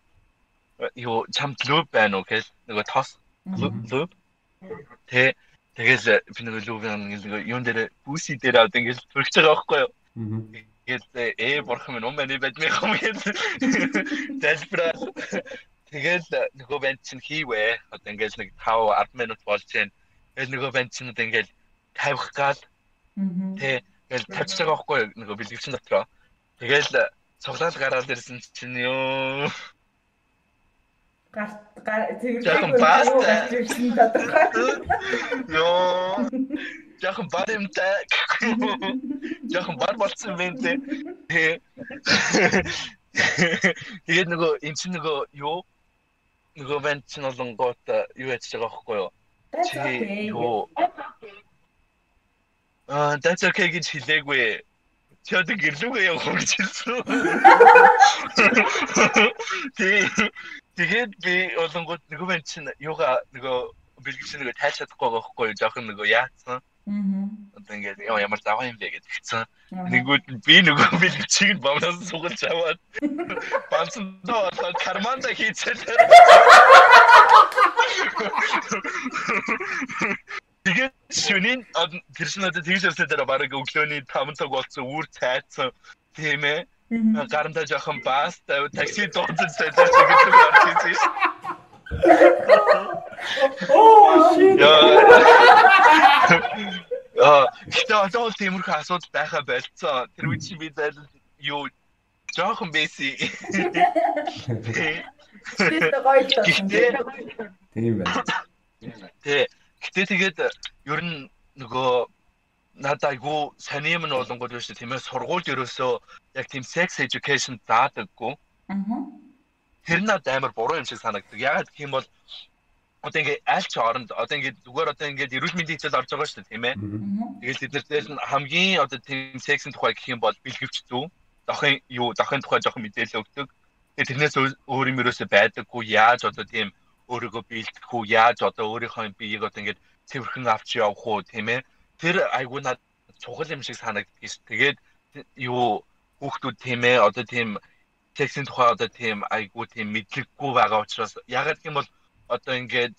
юу чамд лүб байна уу гэж нөгөө тос лүб Тэ Тэгэл би нэг лүвэн нэг юун дээр бүси дээр авд ингээл төрж байгаа байхгүй юу. Тэгээд ээ бурхан минь умаа бод ми хам гэж. Дэлбра. Тэгээд нөгөө бент чинь хийвэ. Одоо ингээл нэг 5 10 минут болж байна. Тэгээд нөгөө бент чинь ингээл тавих гал. Тэ тэгэл тавьж байгаа байхгүй нөгөө бэлгэвчин дотроо. Тэгэл цуглаал гараад ирсэн чинь ёо гар цэвэрлэх гарч ирсэн тодорхой. Йоо. Яхан бар юмтай. Яхан бар болсон юм те. Тэгээд нөгөө эн чинь нөгөө юу нөгөө банд чинь болонгоот юу яаж байгаа байхгүй юу? Юу Аа, that's okay гэж хэлээгүй. Чи одоо гэрлүүгээ явах гэж хэлсэн. Тэг Тэгээд би олонгууд нөгөө мэн чинь юугаа нөгөө бэлгэвч нөгөө тайлж чадахгүй байгаа байхгүй юу? Жохон нөгөө яатсан. Одоо ингээд яа ямар заваа юм бэ гэж хэлсэн. Нэгүүд би нөгөө бэлгэвчийг бамнаас сугалж аваад банцсан доо карманда хийцэл. Тэгээд шүнийн одоо тэгж явсан дараа бараг өглөөний 5 цаг болсон үүр цайцсан тийм ээ гарантаа жоохон баас такси дуудаж сэлж гэдэг орж ирсэн шээ. Оо shit. Аа, гэтээ одоо тиймэрхүү асуудал байха болцсон. Тэр үе чи би зайл юу жоохон бэси. Тийм байна. Тэ. Гэтээ тэгээд ер нь нөгөө надад айгу сони юм нь болонгод биш тийм ээ сургуульд ерөөсөө яг тийм sex education заадаггүй. Аа. Тэр надад амар буруу юм шиг санагддаг. Ягаад гэх юм бол одоо ингээ аль ч оронд одоо ингээ зүгээр одоо ингээ эрүүл мэндийн хичээл орж байгаа шүү дээ тийм ээ. Тэгэл бид нар дээр нь хамгийн одоо тийм сексийн тухай гэх юм бол бэлгэвч зүү. Дохын юу дохын тухай жоохон мэдээлэл өгдөг. Тэгээ тэрнээс өөр юм ерөөсөө байдаггүй. Яаж одоо тийм өөрийгөө биелдэх үү? Яаж одоо өөрийнхөө биеийг одоо ингээ цэвэрхэн авч явах уу тийм ээ тэр айгуу надад чухал юм шиг санагддаг ш. Тэгээд юу хүүхдүүд тийм ээ одоо тийм текстийн тухай одоо тийм айгуу тийм мэдлэггүй байгаа учраас ягаад гэм бол одоо ингээд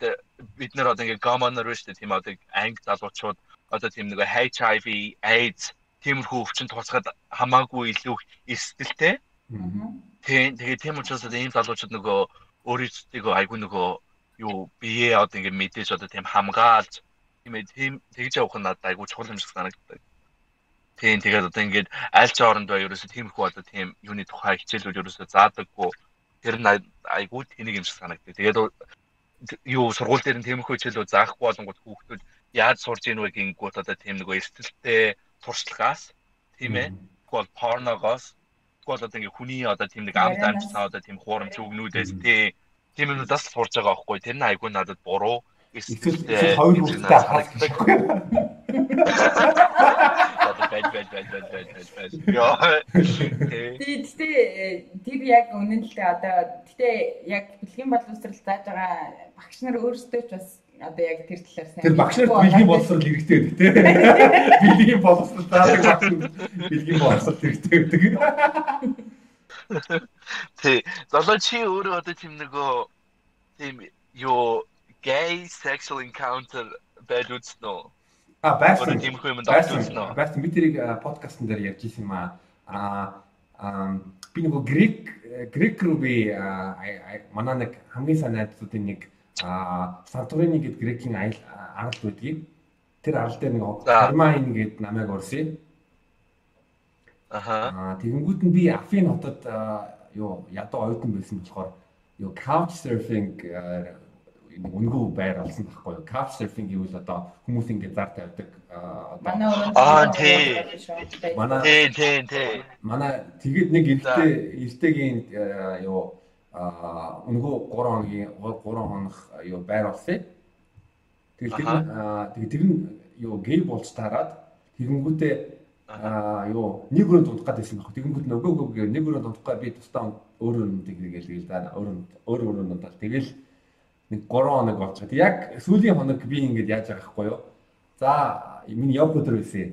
бид нар одоо ингээд гомонор биш тийм одоо анги залуучууд одоо тийм нэг HIV AIDS тиймэрхүү өвчин тусгаад хамаагүй илүү эрсдэлтэй. Тийм тэгээд тийм учраас одоо ийм залуучууд нөгөө өөрийнхөө айгүй нөгөө юу бие одоо ингээд мэдээж одоо тийм хамгаалж тийм тийм тэгж явах нь надад айгүй чухал юм шиг санагддаг. Тийм тэгээд одоо ингээд аль ч орондоо ерөөсө тиймэрхүү одоо тийм юуны тухай хичээлүүд ерөөсө заадаггүй. Тэр нь айгүй тэнийг юм шиг санагддаг. Тэгээд юу сургууль дээр нь тиймэрхүү хичээлүүд заахгүй болонгууд хүүхдүүд яаж сурж ийн вэ гингүүт одоо тийм нөгөө эрсдэлтэй туршлагаас тийм ээ? Тэгвэл порногоос тэгвэл одоо ингээ хүний одоо тийм нэг амт амтсаа одоо тийм хуурамч өгнүүдээс тий. Тийм юмудаас сурж байгаа байхгүй. Тэр нь айгүй надад буруу эсвэл хоёр хүүхдтэй харагдахгүй бай бай бай бай бай бай. Яа. Тэгтээ тэр яг үнэн л дээ. Одоо тэгтээ яг бэлгийн боловсрал зааж байгаа багш нар өөрсдөө ч бас одоо яг тэр талаар сайн тэр багш нарт бэлгийн боловсрал хэрэгтэй гэдэг тийм бэлгийн боловсрал заадаг багш бэлгийн боловсрал хэрэгтэй гэдэг тий. Залуу чи өөрөө одоо тийм нөгөө тийм ёо gay sexual encounter байж үзнэ А байсан. Тийм их юм дагуулсан. Байсан. Би тэрийг подкастн дээр ярьж ирсэн юм аа. Аа би нөгөө грек грек руу би манай нэг хамгийн сайн найзуудын нэг Санторини гэдэг грекийн арал байдгийг тэр арал дээр нэг Армайн гэдэг намайг урсъя. Аха. Тэгэнгүүт нь би Афин хотод юу ядуу оюутан байсан болохоор юу couch surfing үнгүү байр олсон байхгүй юу? Couch surfing гэвэл одоо хүмүүс ингэ зар тавьдаг манай Аа тий. Манай тий тий тий. Манай тэгээд нэг эртээ эртэгийн юу а өнгөө 3 хоногийн 3 хоног юу байр олсон. Тэгэл тэр нь юу гей болж тараад тэгэнгүүтээ а юу нэг өрөөнд дундах гэдсэн баг. Тэгэнгүүт нөгөө нөгөө нэг өрөөнд дундахгүй би тустаа өөр өрөөнд тэгэл гээл за өөр өөр өрөөнд дундаа. Тэгэл нэг 3 хоног болчиход яг сүүлийн хоног би ингэж яаж байгаа хгүй юу. За миний яг өдөр байсан.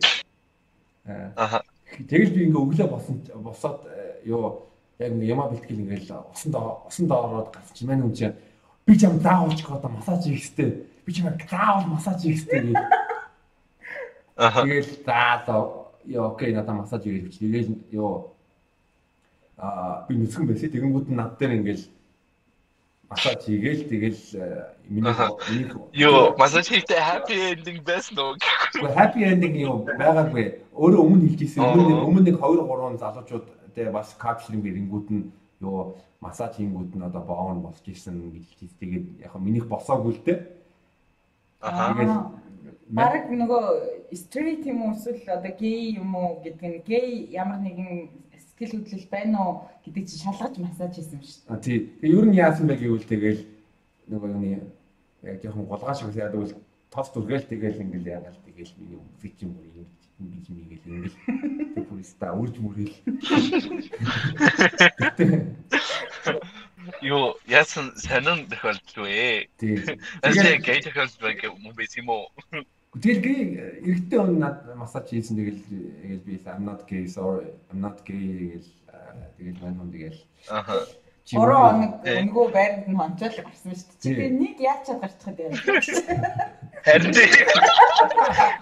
Аа. Тэгэл би ингээ өглөө босон босоод юу яг нэг яма бэлтгэл ингээл усан доо усан доо ороод гарч маань хүн чинь би ч юм заавалч одоо массаж хийх хэрэгтэй. Би ч юм заавал массаж хийх хэрэгтэй гэж. Аа. Тэгэл за ёо окей надаа массаж хийх гэж. Тэгэл ёо аа би нүцгэн байсан. Тэгэнгүүт нь над дээр ингээл массаж хийгээл тэгэл миний миний ёо массаж хийхдээ happy ending best нөө. Happy ending юу байгаагүй. Өөрөө өмнө хэлжсэн. Өмнө өмнө нэг 2 3 залуучууд тэ бас капшлинг ирэнгүүд нь юу массаж хийнгүүд нь одоо боон босч ирсэн гэж тэгээд яг минийх босоогүй л дээ. Аа. Тэгээд баг нөгөө стрит юм уу эсвэл одоо гей юм уу гэдэг нь гей ямар нэгэн сэтгэл хөдлөл байна уу гэдэг чинь шалгаж массаж хийсэн шүү дээ. А тий. Тэгээ ер нь яасан бэ гэвэл тэгэл нөгөө юуны яг жоохон голгааш шиг яадаг бол тост үргээл тэгэл ингээл яагаад тэгэл миний фич юм уу юм ингэж мийгээл ингээл тэг пүриста үрж мөрөл. Юу яасан санан тохиолдол вэ? Тий. Тэгээ гей тохиолдол юм бэ юм уу? Тэгэл гей эрэгтэй хүн над массаж хийсэн тэгэл тэгэл би I'm not gay sorry I'm not gay тэгэл тэгэл мань хүн тэгэл аха Ороо нэг өнгөө байранд нь хончоол гарсан шүү дээ. Чи нэг яаж чад гарчих вэ? Харин тий.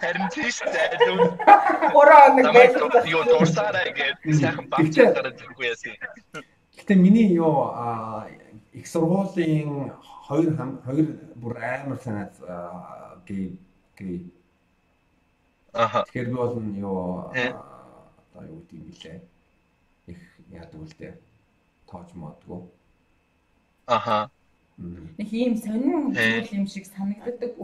Харин тий шүү дээ. Ороо нэг байранд юу дурсаарай гэж сайхан багчаа гараад ирэхгүй яасан. Гэтэ миний юу их сургуулийн хоёр хоёр бүр амар санаад гей гей. Аха. Тэгэхээр би бол юу одоо юу гэдэг юм бэлээ. Их яадаг үл дээ тоож модгүй. Аха. Нэг ийм сонин зүйл юм шиг санагддаг.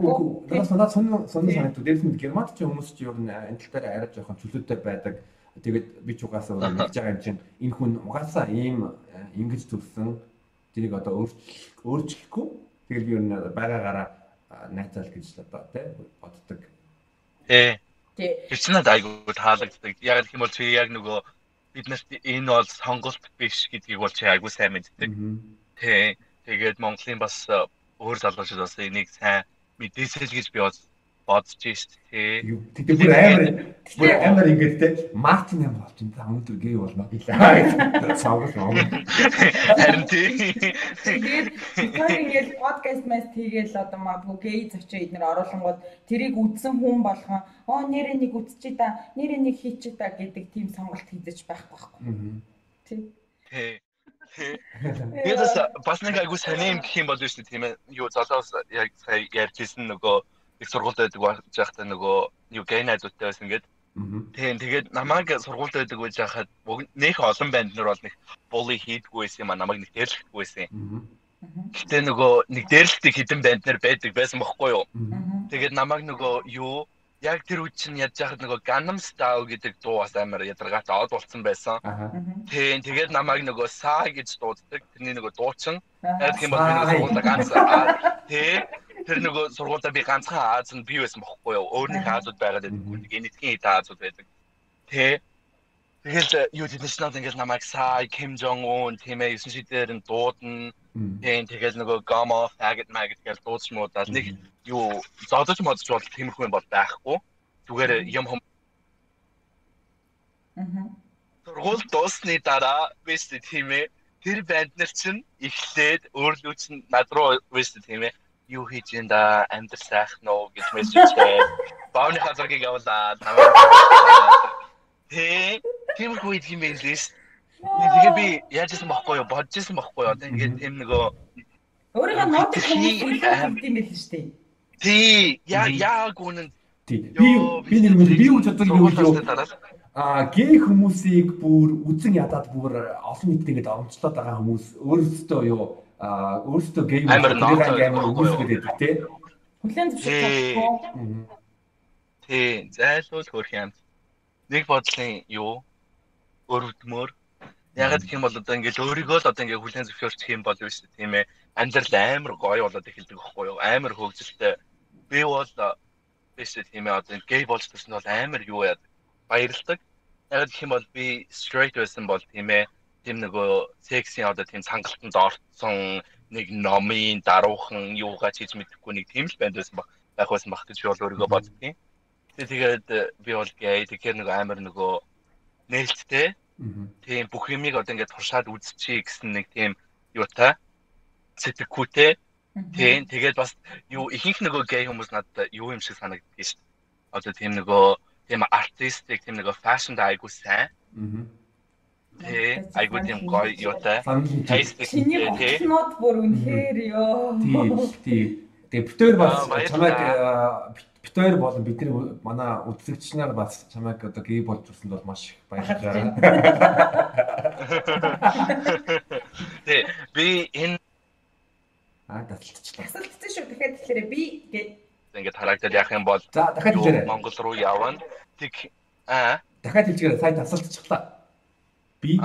Надад санаа сонин сонин санагддаг. Дээрс нь германд ч хүмүүс ч ер нь энэ тал дээр арай жоохон чөлөөтэй байдаг. Тэгээд би ч угаасаа нэгж байгаа юм чинь энэ хүн угаасаа ийм ингэж төрсэн. Тэрийг одоо өөрчлөх өөрчлөхгүй. Тэгэхээр би ер нь байгаагаараа найзаал гэж одоо тий боддог. Тий. Тэр чинь айгуу таалагддаг. Яг гэх юм бол чи яг нөгөө бид нарт энэ бол сонголт биш гэдгийг бол чи айгүй сайн мэддэг. Тэ. Тэгээд Монголын бас өөр залуучууд бас энийг сайн мэдээсэй гэж би бас бодож шүү дээ. Тэгээд бүр амар бүр амар ингэж те Мартин юм болж энэ өнөөдөр гээ болно гэлээ. Цаавал юм. Харин тий. Тэгээд ингэж подкаст мэс хийгээл одоо магадгүй гей зочоо эднэр оруулангууд тэрийг үдсэн хүн болгон оо нэрээ нэг үдчихэд та нэрээ нэг хийчихэд та гэдэг тийм сонголт хийдэж байх байхгүй. Тий. Тий. Тэгээд бас нэг айгуу сайн юм гэх юм бол шүү дээ тийм ээ. Юу залуус яг ярьжсэн нөгөө их сургуульд байдаг байж байхдаа нөгөө юу гей найзуудтай байсан гэдэг. Тийм тэгээд намайг сургуульд байдаг байж байхад нөх олон банд нар бол нэг булли хийдгүү байсан юм а намайг нэг дээрлэхгүй байсан. Гэтэ нөгөө нэг дээрлэлтийг хідэн банд нар байдаг байсан бохгүй юу. Тэгээд намайг нөгөө юу яг тэр үе чинь ядж хахад нөгөө Gangnam Style гэдэг дуу бас амар ядаргаатай од болсон байсан. Тийм тэгээд намайг нөгөө Sa гэж дууддаг. Тэрний нөгөө дуу чинь яг тийм бол би нөгөө сургуульд ганц тий тэр нөгөө сургуульд би ганцхан Аз нь би байсан бохгүй юу. Өөр нэг Азууд байгаад байдаг. Нэг энэтхийн хит Азууд байдаг. Тий Тэгэл юу тийм нэшнл ингээл намайг Sa Kim Jong Un тийм ээ 9 шидээр нь дуудана. Тийм тэгэл нөгөө Gomo faggot maggot гэж дуудаж муудаад нэг юу зодож модож бол тиймэрхүү юм бол байхгүй. Зүгээр юм хом. Аа. Сургууль дуусны дараа вэст тийм ээ. Тэр банд нар чинь эхлээд өөрлөө чинь над руу вэст тийм ээ. Юу хийж ин да амьдр сайхан уу гэж мессеж хийв. Бааны хазаргийг явуулаад намайг Тэ тиймэрхүү юм байл лээс. Тэгээ би яаж исэн бохгүй юу? Бодож исэн бохгүй юу? Одоо ингээд тийм нөгөө өөрийнхөө нот хийх юм байл шүү дээ. Тий, яа яг үнэн. Тий. Би би нэг би үз одоо юу юу а гей хүмүүсийг бүр үзэн ядаад бүр олон нийтэд ингээд оромжлоод байгаа хүмүүс өөрсдөө юу а өөрсдөө гей амар амар өгүүлбэр гэдэг тий. Хүлэн зөвшөөрөх. Тий, зайлуул хөрх юм. Нэг бодлын юу? Өрөвдмөр. Яг гэх юм бол одоо ингээд өөрийгөө л одоо ингээд хүлэн зөвшөөрчих юм бол биш тийм ээ. Амьдрал амар гоё болоод эхэлдэг байхгүй юу? Амар хөвгөлтэй. Би бол биш тийм ээ одоо гей болж төрсөн бол амар юу яа баярлдаг яг гэх юм бол би straight байсан бол тийм ээ тийм нөгөө секси одоо тийм цангалтанд орцсон нэг номын даруухан юугаа хийж мэдэхгүй нэг тийм л банд байсан баг байх байсан баг гэж би бол өөрийгөө боддгийн тэгээд би бол гей тэгэхээр нөгөө амар нөгөө нээлттэй тийм бүх юмыг одоо ингээд туршаад үзчихье гэсэн нэг тийм юутай сэтгэхүйтэй Тийм тэгээд бас юу ихэнх нөгөө гей хүмүүс надад юу юм шиг санагддаг шүү дээ. Одоо тийм нөгөө тийм артистик тийм нөгөө фэшн айгуу сайн. Аа. Тэ айгуу тийм гоё юутай. Чиний гоцнууд бүр үнэхээр ёо. Тийм тийм. Тэгээд битээр бас чамайг битээр болон бидний манай үзэгч нар бас чамайг одоо гей болж ирсэнд бол маш их баярлалаа. Тэ би энэ Аа тасалдчихлаа. Тасалдсан шүү. Дахиад тэгэхээр би гээд ингээд харагдаад яах юм бол за дахиад хэлээрэй. Монгол руу явна. Тэг аа дахиад хэлжээрэй. Сайн тасалдчихлаа. Би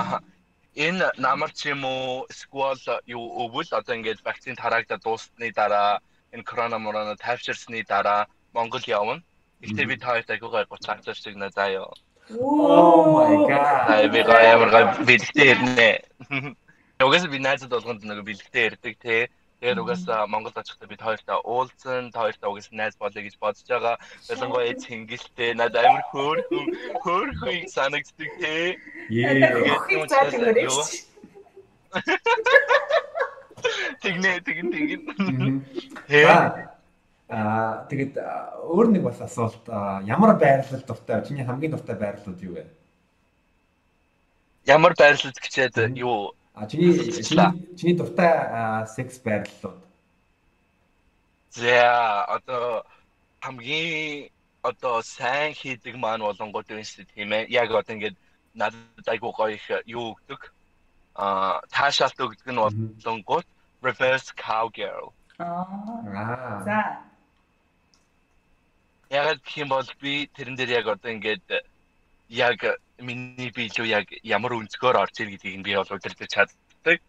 энэ намар ч юм уу сквал юу өвөл одоо ингээд вакцин тараагдаад дуусны дараа энэ корона морона тайвширсны дараа Монгол явна. Гэтэ би та хоёрт агуугаар 30 цаг шиг нэ заяа. Oh my god. Ай би гаяа мөр бэлгтэй ирнэ. Угаас би найзад болгонд нэг бэлгтэй ирдэг те. Тэгээд угаасаа Монгол очихдаа бид хоёртаа уулзсан, та хоёртаа угаасаа найз болъё гэж бодож байгаа. Ялангуяа цэнгэлтэй над амар хөөр хөөр хөөр санагддаг те. Тэгнэ тэгин тэгин. Аа тэгээд өөр нэг бас асуулт ямар байрлал дуртай чиний хамгийн дуртай байрлалууд юу вэ? Ямар байрлал гэчээд юу А чиний чиний дуртай секс байрлалууд. За одоо хамгийн одоо сайн хийдэг маань болонгууд юм шүү тийм ээ. Яг одоо ингээд надад айгуу гоё их юу өгдөг. Аа таашаалт өгдөг нь болонгууд reverse cowgirl. Аа. За. Яг гэх юм бол би тэрэн дээр яг одоо ингээд яг миний би илүү яг ямар өнцгөр орж ир гэдгийг би бол удирдах чаддаг.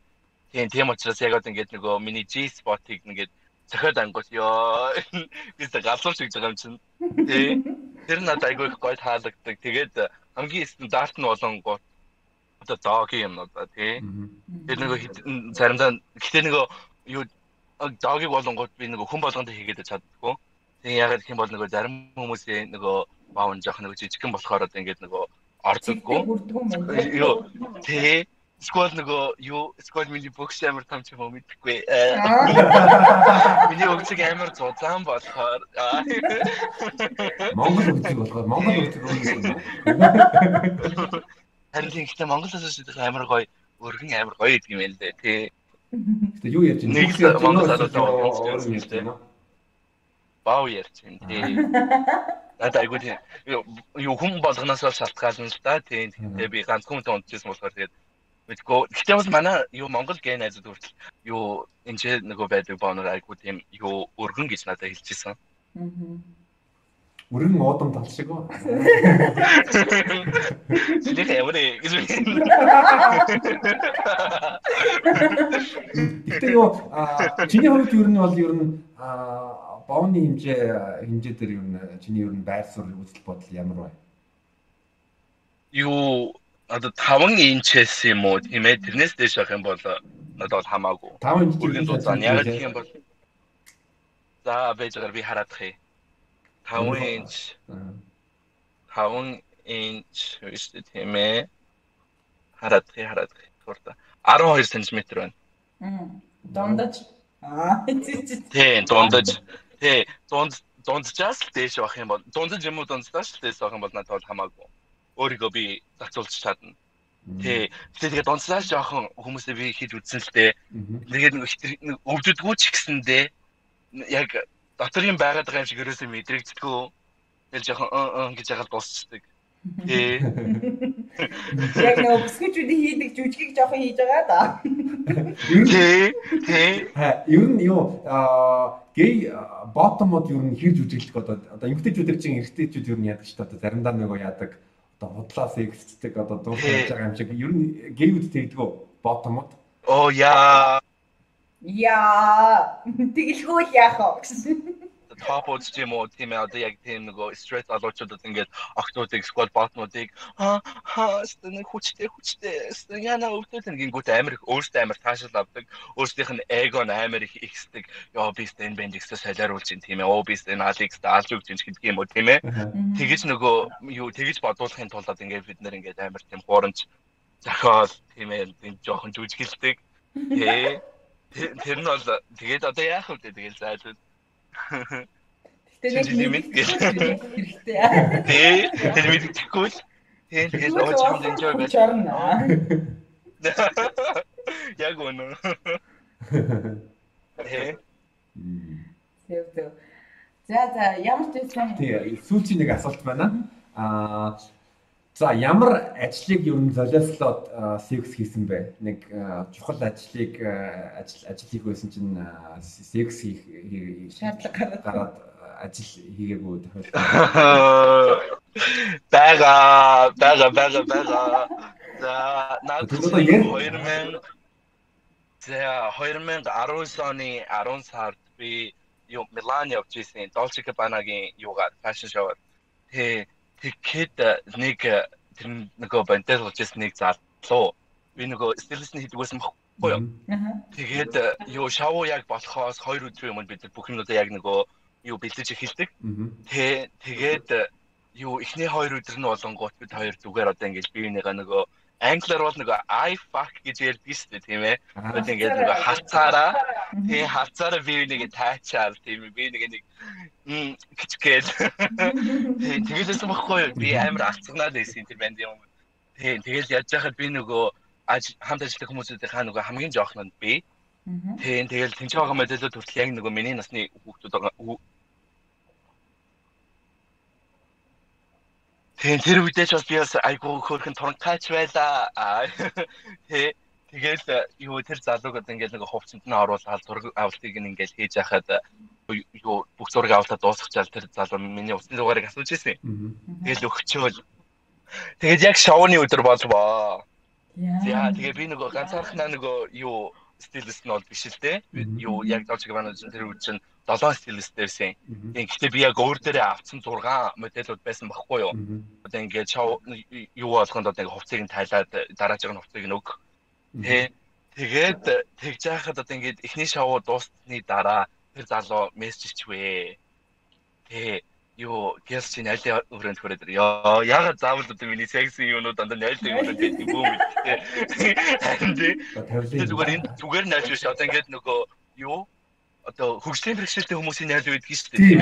Тийм тийм учраас яг одоо ингээд нөгөө миний G spot-ыг ингээд цохиод ангуут ёо. Би тэ галзуу шиг байгаа юм чинь. Тий. Тэр надад айгүй их гоё таалагддаг. Тэгээд хамгийн стандарт нь болонгоо одоо доги юм уу тий. Тэр нөгөө заримдаа гэтээ нөгөө юу догийг болонгууд би нөгөө хүн болгонд хийгээд чаддаггүй. Тэгээ ягаад гэх юм бол нөгөө зарим хүмүүсийн нөгөө баун жоох нөгөө жижигхэн болохоор одоо ингээд нөгөө ордоггүй. Юу тий Сквад нөгөө юу сквад миний бокс амар том ч юм уу мэдэхгүй. Миний өгцөг амар зузаан болохоор Монгол өгцөг болохоор Монгол өгцөг үү? Харин гэхдээ Монголоос шийдэх амар гоё өргөн амар гоё гэдэг юм байна лээ тий. Гэтэ юу ярьж байна? Нэг Монгол залуу юм байна. Баав ярьж байна тий. Надад айгүй тий. Юу хүн болгоноос шалтгаална л да тий. Тэгээ би ганц хүн унтчихсан болохоор тэгээд мэдгүй. Гэхдээ бас манай юу Монгол гээ найзууд хүртэл юу энэ ч нөгөө байдаг бонор айгуу тийм юу өргөн гэж надад хэлчихсэн. Аа. Өргөн уудам тал шиг үү? Сэлэх яваарэ гэж үү. Гэтэ юу чиний хувьд юу нь бол ер нь бооны хэмжээ хэмжээ дээр юу чиний ер нь байр суурь үзэл бодол ямар вэ? Юу одоо 5 инчээс юм уу? Тийм ээ тэрнээс дээш авах юм бол надад хамаагүй. 5 инч үргэлж дуудаа яг гэх юм бол за бэжгээр би хараад хий 5 инч. 5 инч үстэй тийм ээ. Хараад хий хараад хий туурда 12 см байна. Дундаж. Аа тийм дундаж тий дунд дунджаас дээш авах юм бол дунджаж юм уу дунджаас дээш авах юм бол надад бол хамаагүй өөрийгөө би зацуулж чадна. Тэ. Тэгээд онцлаа жоохон хүмүүсээ би хийж үзсэн л дээ. Тэгээд нэг өвдөдгүү ч гэсэндээ яг доторын байгаад байгаа юм шиг ерөөсөө мэдрэгддэггүй. Тэгэл жоохон өө өө гэж ягаад дуусчдаг. Тэ. Яг нэг бүсгүүчүүдийн хийдэг жүжигийг жоохон хийж байгаа да. Тэ. Тэ. Ер нь юу аа гей ботомод ер нь хэр жүжиглэх одоо одоо эмгтээчүүд чинь эрэгтэйчүүд ер нь яадаг ч одоо заримдаа нөгөө яадаг одоо худлаас эксцдэг одоо дуусах юм шиг ер нь гейвд тэгдэг үү ботомод оо яа яа тэгэлгүй яах вэ гэсэн топод ч юм уу тийм яг тийм нөгөө стресс залуучуудад ингээд октодыг squad ботнуудыг ха стэн хүчтэй хүчтэй стэн яна өвдөд гингүүт амар их өөртөө амар таашаал авдаг өөрсдийнх нь эго амар их ихсдэг ёо би стэн бендиксээ солиоруулж ин тийм ээ оо би стэн алекс даалж өгч ин гэдэг юм уу тийм ээ тэгэж нөгөө юу тэгэж бодуулахын тулд ингээд бид нэр ингээд амар тийм хуурамч зохиол тийм ээ жоохон жүжиглдэг тий Тэр нь бол тэгээд одоо яах вэ тэгээд зайлшгүй Гэтэ нэг хэрэгтэй. Тий, тэр мэдчихгүй л. Тий, тэгээд ууч хамт enjoy байж. Яг үнэ. Тий. Зөв зөв. За за ямар ч байсан. Тий, сүүлчийн нэг асуулт байна. Аа За ямар ажлыг ер нь золиослоод секс хийсэн бэ? Нэг чухал ажлыг ажил ажил хийх байсан чинь секс хийх шаардлага гараад ажил хийгээгүй тохиолдол. Бага бага бага бага. За надад 2000 За 2019 оны 10 сард би юу Милан явж ирсэн Dolce Gabbana-гийн юугаар фэшн шоуд. Тэ тэгэхэд нэг тэр нөгөө бантал болж ирсэн нэг залуу би нөгөө стилист нь хийдэг байсан байхгүй юу. Тэгээд юу шоу яг болохоос 2 өдрийн өмнө бид бүх юмудаа яг нөгөө юу бэлдэж эхэлдэг. Тэ тэгээд юу эхний 2 өдөр нь болонгууд бид хоёр зүгээр одоо ингэж биенийгаа нөгөө англиар бол нөгөө i fuck гэж ярьдаг шүү дээ тийм ээ. Тэгээд ингээд нөгөө хацаараа тий хацаараа би нэг тайчаар тийм би нэг нэг гिचгээд тэгэлээс багхгүй би амар алцгнаад байсан тэр банд юм. Тий тэгэл яаж яхад би нөгөө хамт ажиллах хүмүүсүүдийн хаа нөгөө хамгийн жоохнод би. Тий тэгэл тэнцээ байгаа мэдээлэл хүртэл яг нөгөө миний насны хүүхдүүд байгаа Тэгээ тэр үедээ ч бас би бас айгуу хөөрхөн туранхайч байлаа. Тэ тэгэл юу тэр залууг одоо ингээд нэг хувцсанд нь оруулаад зураг авалтыг ингээд хийж яхад юу бүх зураг авалтаа дуусгачаал тэр залуу миний утасны дугаарыг асууж ирсэн. Тэгэл өгчөөл. Тэгээд яг шоуны өдөр болвоо. Яа тэгээ би нөгөө ганцаархнаа нөгөө юу стилист нь бол биш л дээ. Юу яг Dolce Gabbana тэр үе чинь 7 стилист дээрсэн. Гэхдээ би яг өөр дээрээ авцсан 6 модельуд байсан байхгүй юу. Одоо ингээд шоу юу болгонд одоо ингээд хувцсыг нь тайлаад дараагийн хувцсыг нь өг. Тэ? Тэгээд тэгж яхад одоо ингээд эхний шоу дуусны дараа тэр залуу мессеж ичвэ. Тэгээ юу гэрс чи найлын өрөөнд хүрээд ёо ягаад заавал одоо миний секси юунууд дандаа найлын өрөөнд байдаг юм бэ тий зүгээр энэ зүгээр найлж биш. Одоо ингээд нөгөө юу одоо хөгжлийн бэрхшээлтэй хүмүүсийн найл байдаг шүү дээ тийм.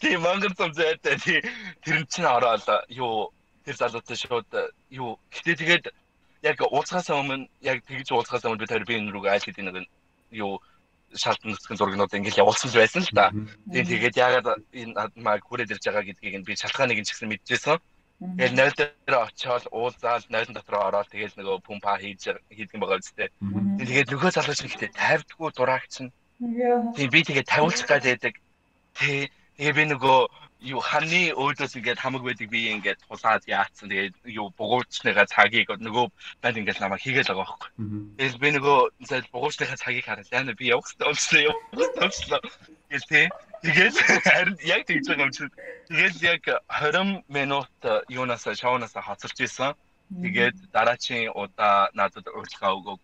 Тийм мангар том зайтай. Тий. Тэр чинь ороод юу тэр залуутай шууд юу гэтээ тэгээд яг уулзахаас өмнө яг тэгж уулзахаас өмнө би тэр би энэ рүү айл гэдэг нэг юу шалтан нөхцөн зургнууд ингээл явуулсан байсан л да. Тийм тэгээд ягаад энэ маг хүрээд ирж байгаа гэдгийг нь би шалтгааныг нь ч гэсэн мэдчихсэн. Тэгээд нойл дээр очиод уулзаал нойлн дотор ороод тэгээд нөгөө пумпа хийж хийдэг юм байгаа үстэй. Тэгээд нөхөө залууч ихтэй тавьдгүй дураагч нь. Тийм би тэгээд тавиулчих гад байдаг. Тэ тэгээ би нөгөө юу ханы өөдөөс ингээд хамаг байдаг би ингээд тулаад яатсан тэгээд юу бугуурчныгаа цагийг нөгөө банд ингээд намайг хийгээл байгаа байхгүй. Тэгэл би нөгөө зэл бугуурчныхаа цагийг хараад яана би явах хэрэгтэй болчихлоо. Тэгэл тий. Тэгээд харин яг тэгж байгаа юм чинь тэгэл яг 20 минут юунаас шоунаас хоцорч исэн. Тэгээд дараачийн удаа надад урилга өгөөг.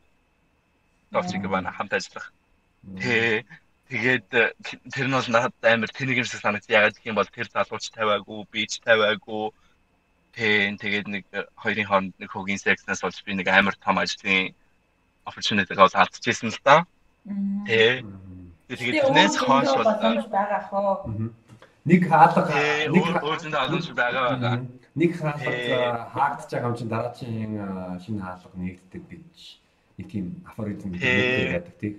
Товчиг бана хамт ажиллах. Тэ Тэгээд э, тэр нь бол надад амар тэнэг юмшиг санагд. Ягаад гэх юм бол тэр залууч тавиагүй, би ч тавиагүй. Тэн тэгээд нэг э, хоёрын хооронд нэг хөгийн секснээс болж би нэг амар том ажлын opportunity-г алдчихсан л да. Тэ. Тэгээд тэрнээс хойш бол байгаа хөө. Нэг хаалга нэг өөрөнд хаалгаж байгаа байгаа. Нэг хаалга хаагдж байгаа юм чинь дараагийн э, шинэ хаалга нэгддэг гэж нэг тийм афоризм гэдэг тийм.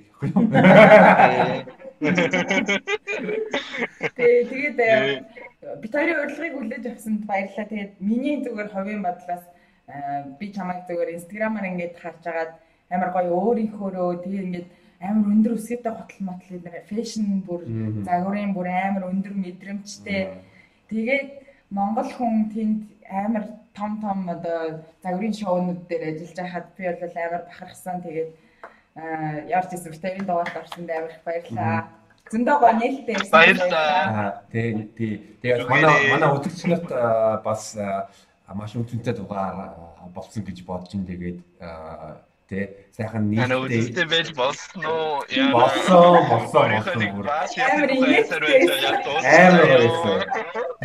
Тэгээ тэгээд э, Битари урилгыг хүлээж авсанд баярлалаа. Тэгээд миний зүгээр ховын бодлоос э, би чамайг зүгээр инстаграмаар ингээд харж агаад амар гоё өөрийнхөөрөө тэгээ ингээд амар өндөр өсгөөтэй хотол мотл энэ фэшн бүр загварын бүр амар өндөр мэдрэмжтэй. Тэгээд Монгол хүн тэнд амар том том одоо загварын шоунууд дээр ажиллаж байхад би бол амар бахархсан. Тэгээд яарч ирсэн битэрийн дугаарт орсонд амар их баярлаа. Зөндөө гоо нээлттэй ирсэн. Баярлаа. Тий, тий. Тэгээд манай манай үзэгчнэрт бас маш үнэтэй дугаар болсон гэж бодож ин тэгээд Тэ сайхан нийтдээ байж болсон уу? Болсон, болсон, болсон. Амар байсан.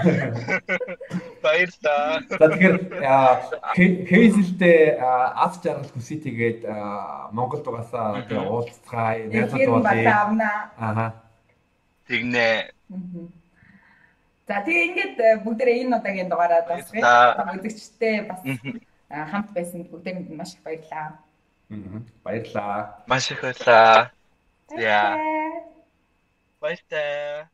Баярлаа. Тэгэхээр Хейзэлдээ аз жаргал хүсье тэгээд Монголд угаасаа тэгээ уулзцгаая. Найзууд болъё. Аха. Тэгнэ. За тэгээ ингээд э, бүгдээ энэ удаагийн дугаараа дуусгая. Үзэгчтэй бас хамт байсан бүгдээрэнд маш их баярлалаа. Баярлаа. Маш их баярлаа. За. Баярлалаа.